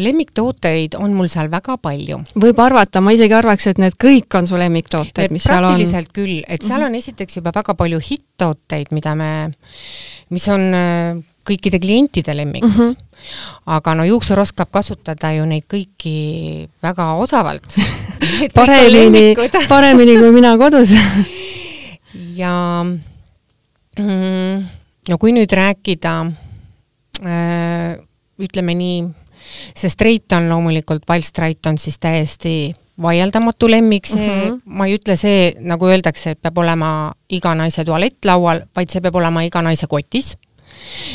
lemmiktooteid on mul seal väga palju. võib arvata, ma isegi arvaks, et need kõik on su lemmiktooted, mis seal on. praktiliselt küll, et seal mm -hmm. on esiteks juba väga palju hitt-tooteid, mida me, mis on äh, kõikide klientide lemmikud mm. -hmm. aga no juuksur oskab kasutada ju neid kõiki väga osavalt paremini, paremini kui mina kodus ja mm, no kui nüüd rääkida äh, ütleme nii, see straight on loomulikult, palstraight on siis täiesti vaieldamatu lemmik, see mm, -hmm. ma ei ütle see, nagu öeldakse, et peab olema iga naise tualettlaual, vaid see peab olema iga naise kotis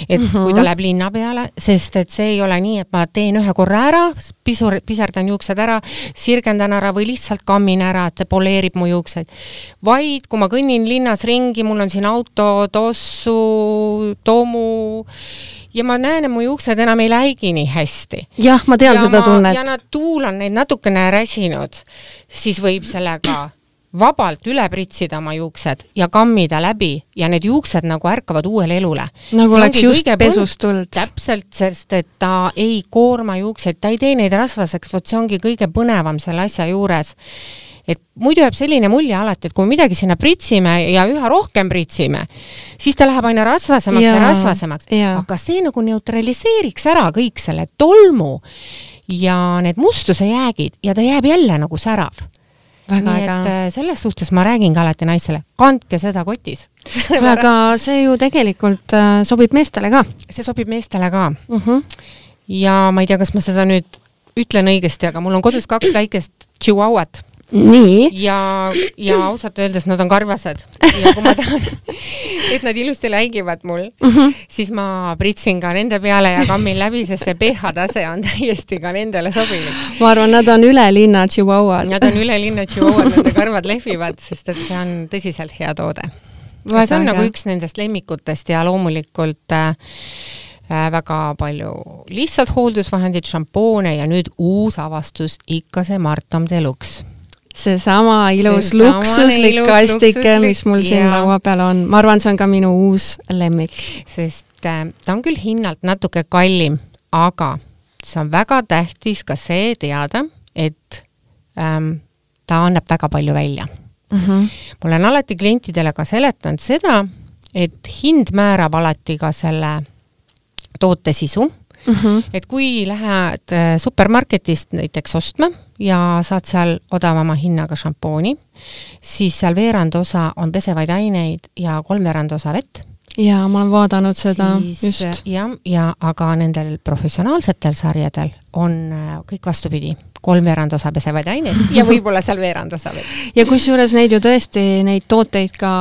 et mm -hmm. kui ta läheb linna peale, sest et see ei ole nii, et ma teen ühe korra ära, pisur, piserdan juuksed ära, sirgendan ära või lihtsalt kammin ära, et see poleerib mu juukseid. vaid kui ma kõnnin linnas ringi, mul on siin auto, tossu, tomu ja ma näen, et mu juuksed enam ei läigi nii hästi. jah, ma tean ja seda ma, tunnet. ja nad tuul on neid natukene räsinud, siis võib sellega vabalt üle pritsida oma juuksed ja kammida läbi ja need juuksed nagu ärkavad uuele elule. nagu oleks just pesust tulnud. täpselt, sest et ta ei koorma juukseid, ta ei tee neid rasvaseks, vot see ongi kõige põnevam selle asja juures. et muidu jääb selline mulje alati, et kui me midagi sinna pritsime ja üha rohkem pritsime, siis ta läheb aina rasvasemaks ja, ja rasvasemaks, aga see nagu neutraliseeriks ära kõik selle tolmu ja need mustuse jäägid ja ta jääb jälle nagu särav nii äge. et äh, selles suhtes ma räägingi alati naisele, kandke seda kotis kuule, aga see ju tegelikult äh, sobib meestele ka. see sobib meestele ka uh. -huh. ja ma ei tea, kas ma seda nüüd ütlen õigesti, aga mul on kodus kaks väikest tšihuahuat nii. ja, ja ausalt öeldes nad on karvased ja kui ma tahan, et nad ilusti läigivad mul mm, -hmm. siis ma pritsin ka nende peale ja kammin läbi, sest see pH tase on täiesti ka nendele sobilik. ma arvan, nad on üle linna tšihuahuad. Nad on üle linna tšihuahuad, nende karvad lehvivad, sest et see on tõsiselt hea toode. see on nagu üks nendest lemmikutest ja loomulikult äh, äh, väga palju lihtsalt hooldusvahendid, šampoone ja nüüd uus avastus, ikka see Martam Deluxe seesama ilus see luksuslik kastike, mis mul siin ja. laua peal on, ma arvan, see on ka minu uus lemmik. sest äh, ta on küll hinnalt natuke kallim, aga see on väga tähtis ka see teada, et ähm, ta annab väga palju välja mm. -hmm. ma olen alati klientidele ka seletanud seda, et hind määrab alati ka selle toote sisu mm. -hmm. et kui lähed äh, supermarketist näiteks ostma ja saad seal odavama hinnaga šampooni, siis seal veerand osa on pesevaid aineid ja kolmveerand osa vett. Jaa, ma olen vaadanud seda, just. jah, ja aga nendel professionaalsetel sarjadel on äh, kõik vastupidi kolmveerand osa pesevaid aineid ja võib-olla seal veerand osa veel. ja kusjuures neid ju tõesti, neid tooteid ka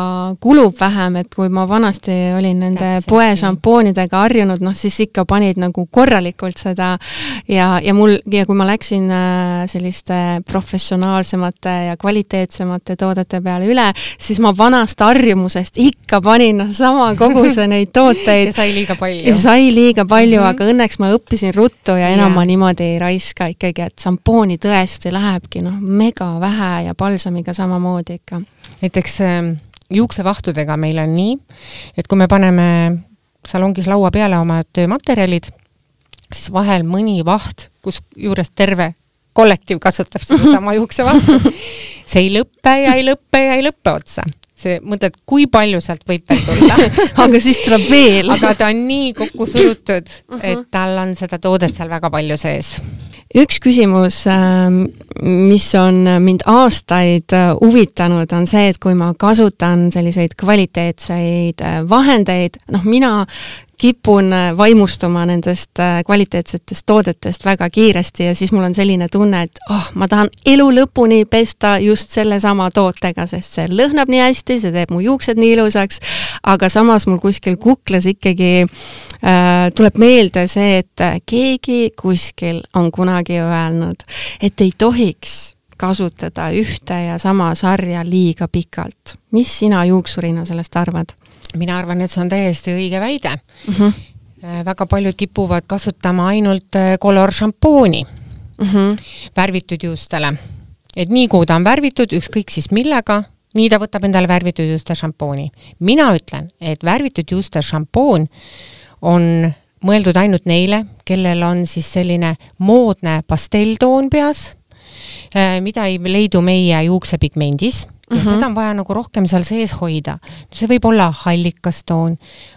kulub vähem, et kui ma vanasti olin nende poe šampoonidega harjunud, noh siis ikka panid nagu korralikult seda ja, ja mul, ja kui ma läksin äh, selliste professionaalsemate ja kvaliteetsemate toodete peale üle, siis ma vanast harjumusest ikka panin noh, sama koguse neid tooteid. ja sai liiga palju. ja sai liiga palju mm, -hmm. aga õnneks ma õppisin ruttu ja enam yeah. ma niimoodi ei raiska ikkagi, et šampoon emotsiooni tõesti lähebki noh, mega vähe ja palsamiga samamoodi ikka. näiteks äh, juuksevahtudega meil on nii, et kui me paneme salongis laua peale oma töömaterjalid, siis vahel mõni vaht, kus juures terve kollektiiv kasutab sedasama juuksevahtu, see ei lõppe ja ei lõppe ja ei lõppe otsa. See mõtled, kui palju sealt võib veel tulla. Aga siis tuleb veel. Aga ta on nii kokku surutud, et tal on seda toodet seal väga palju sees üks küsimus, ähm, mis on mind aastaid äh, huvitanud, on see, et kui ma kasutan selliseid kvaliteetseid äh, vahendeid, noh, mina kipun äh, vaimustuma nendest äh, kvaliteetsetest toodetest väga kiiresti ja siis mul on selline tunne, et oh, ma tahan elu lõpuni pesta just sellesama tootega, sest see lõhnab nii hästi, see teeb mu juuksed nii ilusaks, aga samas mul kuskil kuklas ikkagi äh, tuleb meelde see, et keegi kuskil on kunagi öelnud, et ei tohiks kasutada ühte ja sama sarja liiga pikalt. mis sina juuksurina sellest arvad? Mina arvan, et see on täiesti õige väide mm. -hmm. väga paljud kipuvad kasutama ainult äh, šampooni mm -hmm. värvitud juustele. et nii kui ta on värvitud, ükskõik siis millega, nii ta võtab endale värvitud juuste šampooni. mina ütlen, et värvitud juuste šampoon on mõeldud ainult neile, kellel on siis selline moodne pastelltoon peas, äh, mida ei leidu meie juuksepigmendis ja mm -hmm. seda on vaja nagu rohkem seal sees hoida. see võib olla hallikas toon,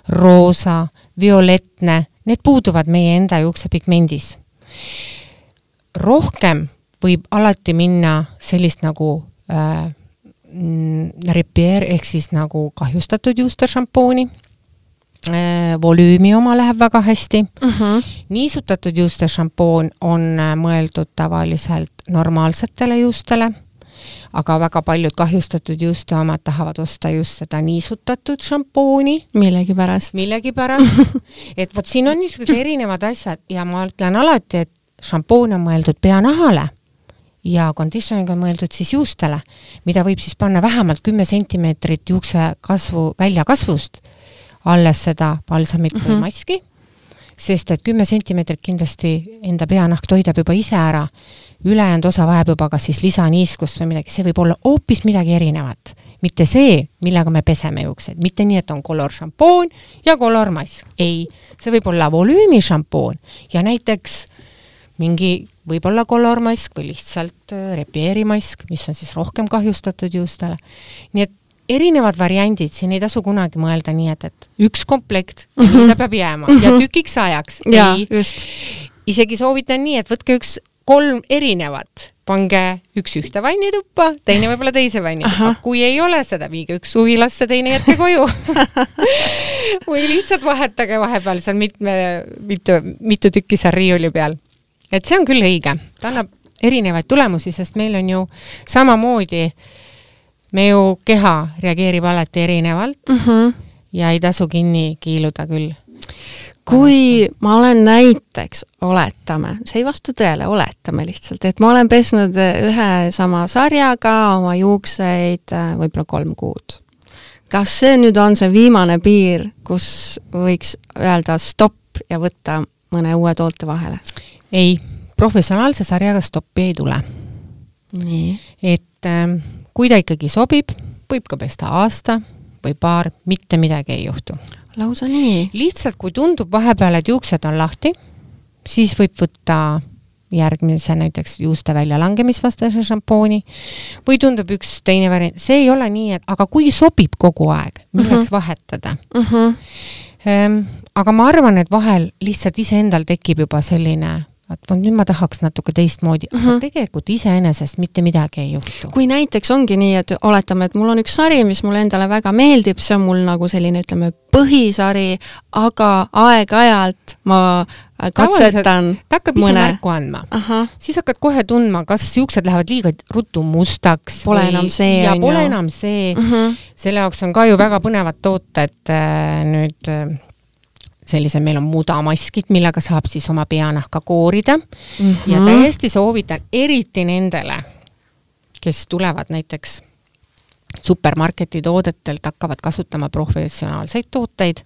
roosa, violettne, need puuduvad meie enda juuksepigmendis. rohkem võib alati minna sellist nagu äh, mm, repair ehk siis nagu kahjustatud juuste šampooni äh,, volüümi oma läheb väga hästi uh. Mhm. -huh. niisutatud juuste šampoon on äh, mõeldud tavaliselt normaalsetele juustele aga väga paljud kahjustatud juuste omad tahavad osta just seda niisutatud šampooni. millegipärast. millegipärast et vot siin on niisugused erinevad asjad ja ma ütlen alati, et šampoon on mõeldud peanahale ja conditioning on mõeldud siis juustele, mida võib siis panna vähemalt kümme sentimeetrit juukse kasvu, väljakasvust, alles seda palsamit mm -hmm. või mhm. maski, sest et kümme sentimeetrit kindlasti enda peanahk toidab juba ise ära. Ülejäänud osa vajab juba kas siis lisaniiskust või midagi, see võib olla hoopis midagi erinevat. mitte see, millega me peseme juukseid, mitte nii, et on Color šampoon ja Color mask, ei, see võib olla volüümi šampoon ja näiteks mingi võib-olla Color mask või lihtsalt äh, Repieri mask, mis on siis rohkem kahjustatud juustele. nii et erinevad variandid, siin ei tasu kunagi mõelda nii, et, et üks komplekt mm, -hmm. ta peab jääma ja tükiks ajaks. ei, isegi soovitan nii, et võtke üks kolm erinevat, pange üks ühte vannituppa, teine võib-olla teise vannituppa, kui ei ole seda, viige üks suvilasse, teine jätke koju. Või lihtsalt vahetage vahepeal seal mitme, mitu, mitu tükki seal riiuli peal. et see on küll õige, ta annab erinevaid tulemusi, sest meil on ju samamoodi, me ju, keha reageerib alati erinevalt mm -hmm. ja ei tasu kinni kiiluda küll kui ma olen näiteks, oletame, see ei vasta tõele, oletame lihtsalt, et ma olen pesnud ühe sama sarjaga oma juukseid äh, võib-olla kolm kuud. kas see nüüd on see viimane piir, kus võiks öelda stopp ja võtta mõne uue toote vahele? ei, professionaalse sarjaga stoppi ei tule. et äh, kui ta ikkagi sobib, võib ka pesta aasta või paar, mitte midagi ei juhtu. lausa nii? lihtsalt, kui tundub vahepeal, et juuksed on lahti, siis võib võtta järgmise näiteks juuste väljalangemisvastase šampooni või tundub üks teine variant, see ei ole nii, et aga kui sobib kogu aeg, milleks uh mhm. -huh. vahetada uh. -huh. Ehm, aga ma arvan, et vahel lihtsalt iseendal tekib juba selline et vot nüüd ma tahaks natuke teistmoodi uh, -huh. aga mhm. tegelikult iseenesest mitte midagi ei juhtu. kui näiteks ongi nii, et oletame, et mul on üks sari, mis mulle endale väga meeldib, see on mul nagu selline, ütleme, põhisari, aga aeg-ajalt ma katsetan ta hakkab ise mõne... märku andma. siis hakkad kohe tundma, kas juuksed lähevad liiga ruttu mustaks. Pole või... enam see. ja pole enam see uh. -huh. selle jaoks on ka ju väga põnevad tooted äh, nüüd äh, sellise, meil on mudamaskid, millega saab siis oma peanahka koorida mm -hmm. ja täiesti soovitan, eriti nendele, kes tulevad näiteks supermarketi toodetelt hakkavad kasutama professionaalseid tooteid,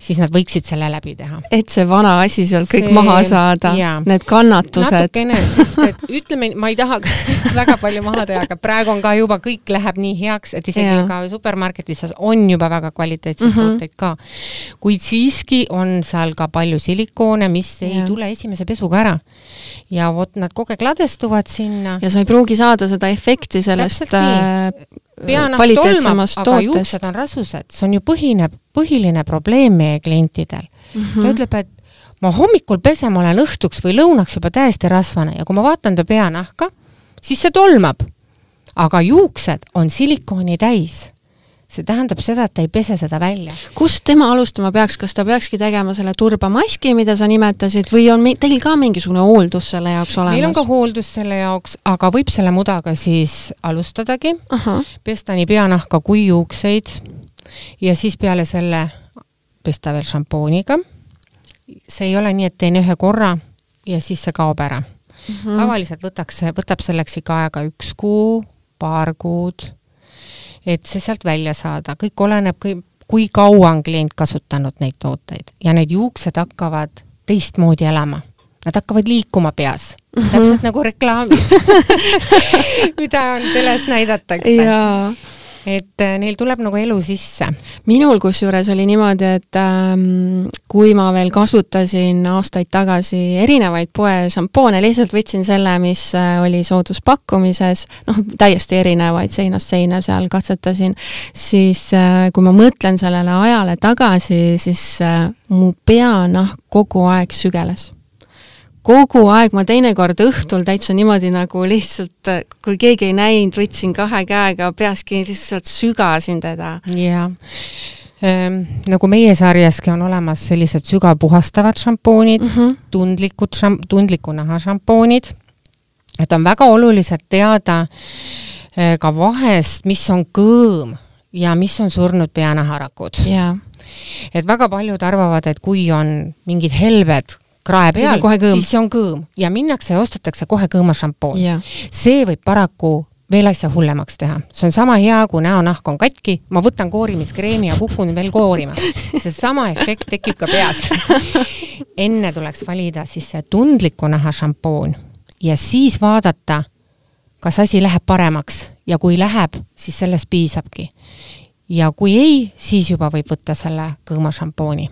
siis nad võiksid selle läbi teha. et see vana asi sealt kõik see, maha saada, need kannatused. natukene, sest et ütleme, ma ei taha väga palju maha teha, aga praegu on ka juba kõik läheb nii heaks, et isegi ja. ka supermarketis on juba väga kvaliteetseid mm -hmm. tooteid ka. kuid siiski on seal ka palju silikoone, mis ei ja. tule esimese pesuga ära. ja vot nad kogu aeg ladestuvad sinna. ja sa ei pruugi saada seda efekti sellest peanahk tolmab, aga juuksed on rasused, see on ju põhine, põhiline probleem meie klientidel mm. -hmm. ta ütleb, et ma hommikul pesen, ma olen õhtuks või lõunaks juba täiesti rasvane ja kui ma vaatan ta peanahka, siis see tolmab. aga juuksed on silikooni täis see tähendab seda, et ta ei pese seda välja. kust tema alustama peaks, kas ta peakski tegema selle turbamaski, mida sa nimetasid, või on teil ka mingisugune hooldus selle jaoks olemas? meil on ka hooldus selle jaoks, aga võib selle mudaga siis alustadagi, pesta nii peanahka kui juukseid ja siis peale selle pesta veel šampooniga. see ei ole nii, et teen ühe korra ja siis see kaob ära mm. -hmm. tavaliselt võtaks, võtab selleks ikka aega üks kuu, paar kuud et see sealt välja saada, kõik oleneb, kui kaua on klient kasutanud neid tooteid. Ja need juuksed hakkavad teistmoodi elama. Nad hakkavad liikuma peas. Mm, -hmm. täpselt nagu reklaamis mida on teles näidatakse et äh, neil tuleb nagu elu sisse. minul kusjuures oli niimoodi, et ähm, kui ma veel kasutasin aastaid tagasi erinevaid poe šampoone, lihtsalt võtsin selle, mis äh, oli sooduspakkumises, noh, täiesti erinevaid seinast seina seal katsetasin, siis äh, kui ma mõtlen sellele ajale tagasi, siis äh, mu peanahk kogu aeg sügeles kogu aeg, ma teinekord õhtul täitsa niimoodi nagu lihtsalt, kui keegi ei näinud, võtsin kahe käega peaski, lihtsalt sügasin teda. jah ehm,. nagu meie sarjaski on olemas sellised sügavpuhastavad šampoonid mm, -hmm. tundlikud šam-, tundliku naha šampoonid, et on väga olulised teada eh, ka vahest, mis on kõõm ja mis on surnud peanaharakud. et väga paljud arvavad, et kui on mingid helbed krae peal, siis see on kõõm ja minnakse ja ostetakse kohe kõõma šampoon. see võib paraku veel asja hullemaks teha. see on sama hea, kui näonahk on katki, ma võtan koorimiskreemi ja kukun veel koorima. seesama efekt tekib ka peas. enne tuleks valida siis see tundliku naha šampoon ja siis vaadata, kas asi läheb paremaks ja kui läheb, siis sellest piisabki. ja kui ei, siis juba võib võtta selle kõõma šampooni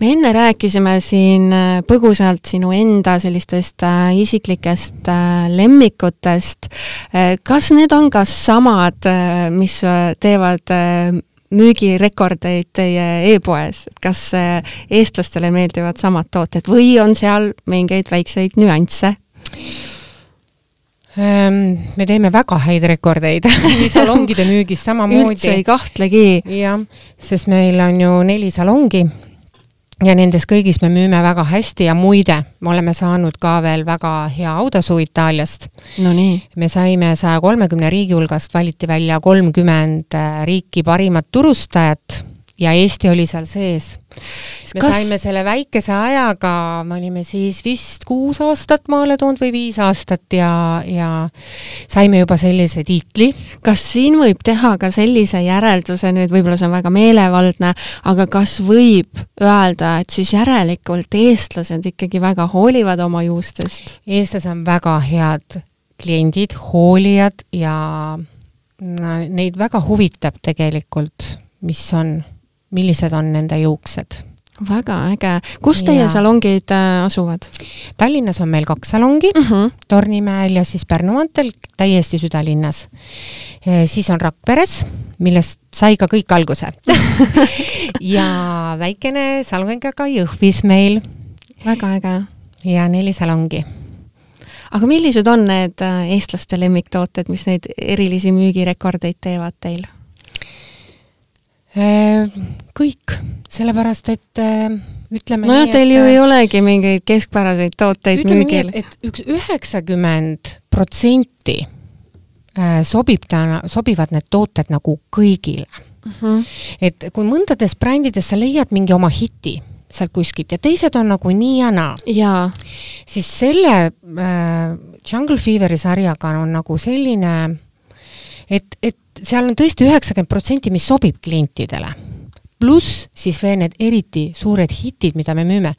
me enne rääkisime siin äh, põgusalt sinu enda sellistest äh, isiklikest äh, lemmikutest. kas need on ka samad, mis teevad müügirekordeid teie e-poes, kas eestlastele meeldivad samad tooted või on seal mingeid väikseid nüansse? Ehm, me teeme väga häid rekordeid salongide müügis samamoodi. üldse ei kahtlegi. jah, sest meil on ju neli salongi ja nendes kõigis me müüme väga hästi ja muide, me oleme saanud ka veel väga hea autasu Itaaliast. Nonii. me saime saja kolmekümne riigi hulgast valiti välja kolmkümmend äh, riiki parimat turustajat ja Eesti oli seal sees. me Kas... saime selle väikese ajaga, me olime siis vist kuus aastat maale toonud või viis aastat ja, ja saime juba sellise tiitli. kas siin võib teha ka sellise järelduse nüüd, võib-olla see on väga meelevaldne, aga kas võib öelda, et siis järelikult eestlased ikkagi väga hoolivad oma juustest? eestlased on väga head kliendid, hoolijad ja neid väga huvitab tegelikult, mis on millised on nende juuksed väga äge, kus teie ja. salongid äh, asuvad? Tallinnas on meil kaks salongi uh, mhm. -huh. Tornimäel ja siis Pärnu maanteel, täiesti südalinnas. siis on Rakveres, millest sai ka kõik alguse ja väikene salong ka Jõhvis meil. väga äge. ja neli salongi. aga millised on need äh, eestlaste lemmiktooted, mis neid erilisi müügirekordeid teevad teil? Äh, kõik, sellepärast et äh, ütleme nojah, teil ju ei olegi mingeid keskpäraseid tooteid ütleme müügil. et üks üheksakümmend protsenti äh, sobib ta, sobivad need tooted nagu kõigile uh. Mhm. -huh. et kui mõndades brändides sa leiad mingi oma hiti sealt kuskilt ja teised on nagu nii ja naa. siis selle äh, Jungle Feveri sarjaga on nagu selline, et, et seal on tõesti üheksakümmend protsenti, mis sobib klientidele pluss siis veel need eriti suured hitid, mida me müüme.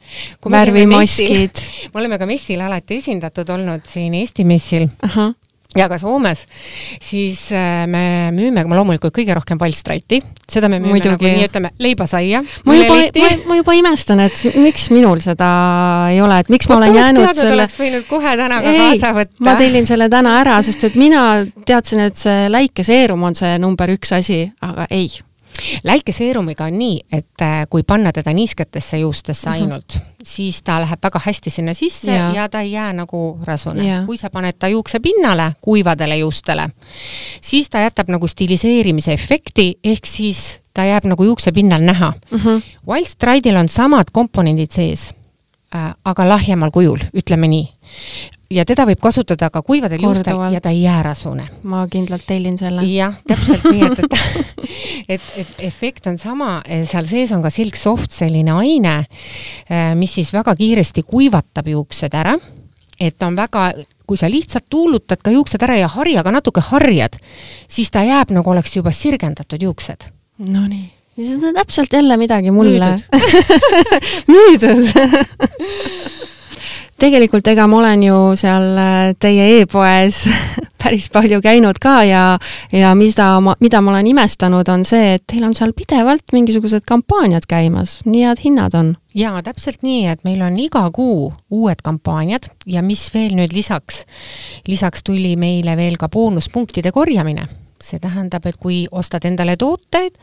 värvimaskid. me oleme ka messil alati esindatud olnud siin Eesti messil ja ka Soomes, siis äh, me müüme loomulikult kõige rohkem valstraiti, seda me müüme Muidugi. nagu nii, ütleme, leibasaia. ma juba, ma, ma juba imestan, et miks minul seda ei ole, et miks ma olen jäänud teadnud, selle. oleks võinud kohe täna ka ei, kaasa võtta. ma tellin selle täna ära, sest et mina teadsin, et see läikeseerum on see number üks asi, aga ei läikeseerumiga on nii, et äh, kui panna teda niisketesse juustesse mhm. ainult uh, -huh. siis ta läheb väga hästi sinna sisse ja, ja ta ei jää nagu rasune. kui sa paned ta juukse pinnale, kuivadele juustele, siis ta jätab nagu stiliseerimise efekti, ehk siis ta jääb nagu juukse pinnal näha uh. -huh. Wild Stride'il on samad komponendid sees äh,, aga lahjemal kujul, ütleme nii ja teda võib kasutada ka kuivadel juustel ja ta ei jää rasune. ma kindlalt tellin selle. jah, täpselt nii, et, et et, et efekt on sama, seal sees on ka Silk Soft selline aine, äh, mis siis väga kiiresti kuivatab juuksed ära, et on väga kui sa lihtsalt tuulutad ka juuksed ära ja harjaga natuke harjad, siis ta jääb nagu oleks juba sirgendatud juuksed. Nonii see on täpselt jälle midagi mulle. müüdud tegelikult ega ma olen ju seal äh, teie e-poes päris palju käinud ka ja, ja mida ma, mida ma olen imestanud, on see, et teil on seal pidevalt mingisugused kampaaniad käimas, nii head hinnad on. jaa, täpselt nii, et meil on iga kuu uued kampaaniad ja mis veel nüüd lisaks, lisaks tuli meile veel ka boonuspunktide korjamine see tähendab, et kui ostad endale tooteid,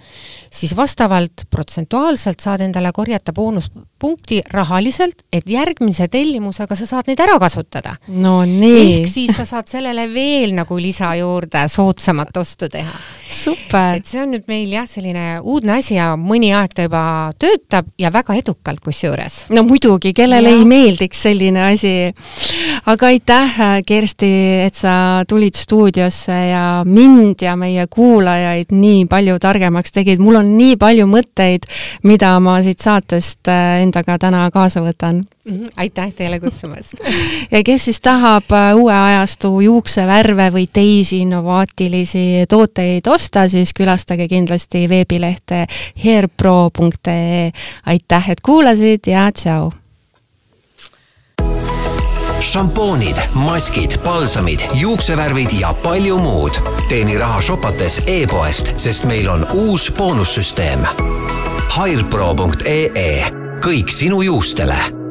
siis vastavalt protsentuaalselt saad endale korjata boonuspunkti rahaliselt, et järgmise tellimusega sa saad neid ära kasutada. no nii. ehk siis sa saad sellele veel nagu lisa juurde soodsamat ostu teha. super! et see on nüüd meil jah, selline uudne asi ja mõni aeg ta juba töötab ja väga edukalt kusjuures. no muidugi, kellele ja. ei meeldiks selline asi. aga aitäh, Kersti, et sa tulid stuudiosse ja mind ja meie kuulajaid nii palju targemaks tegid, mul on nii palju mõtteid, mida ma siit saatest äh, endaga täna kaasa võtan mm. -hmm. aitäh teile kutsumast ja kes siis tahab äh, uue ajastu juuksevärve või teisi innovaatilisi tooteid osta, siis külastage kindlasti veebilehte hairpro.ee. aitäh, et kuulasid ja tšau! Šampoonid, maskid, palsamid, juuksevärvid ja palju muud. teeni raha shopates e-poest, sest meil on uus boonussüsteem. Hairpro.ee kõik sinu juustele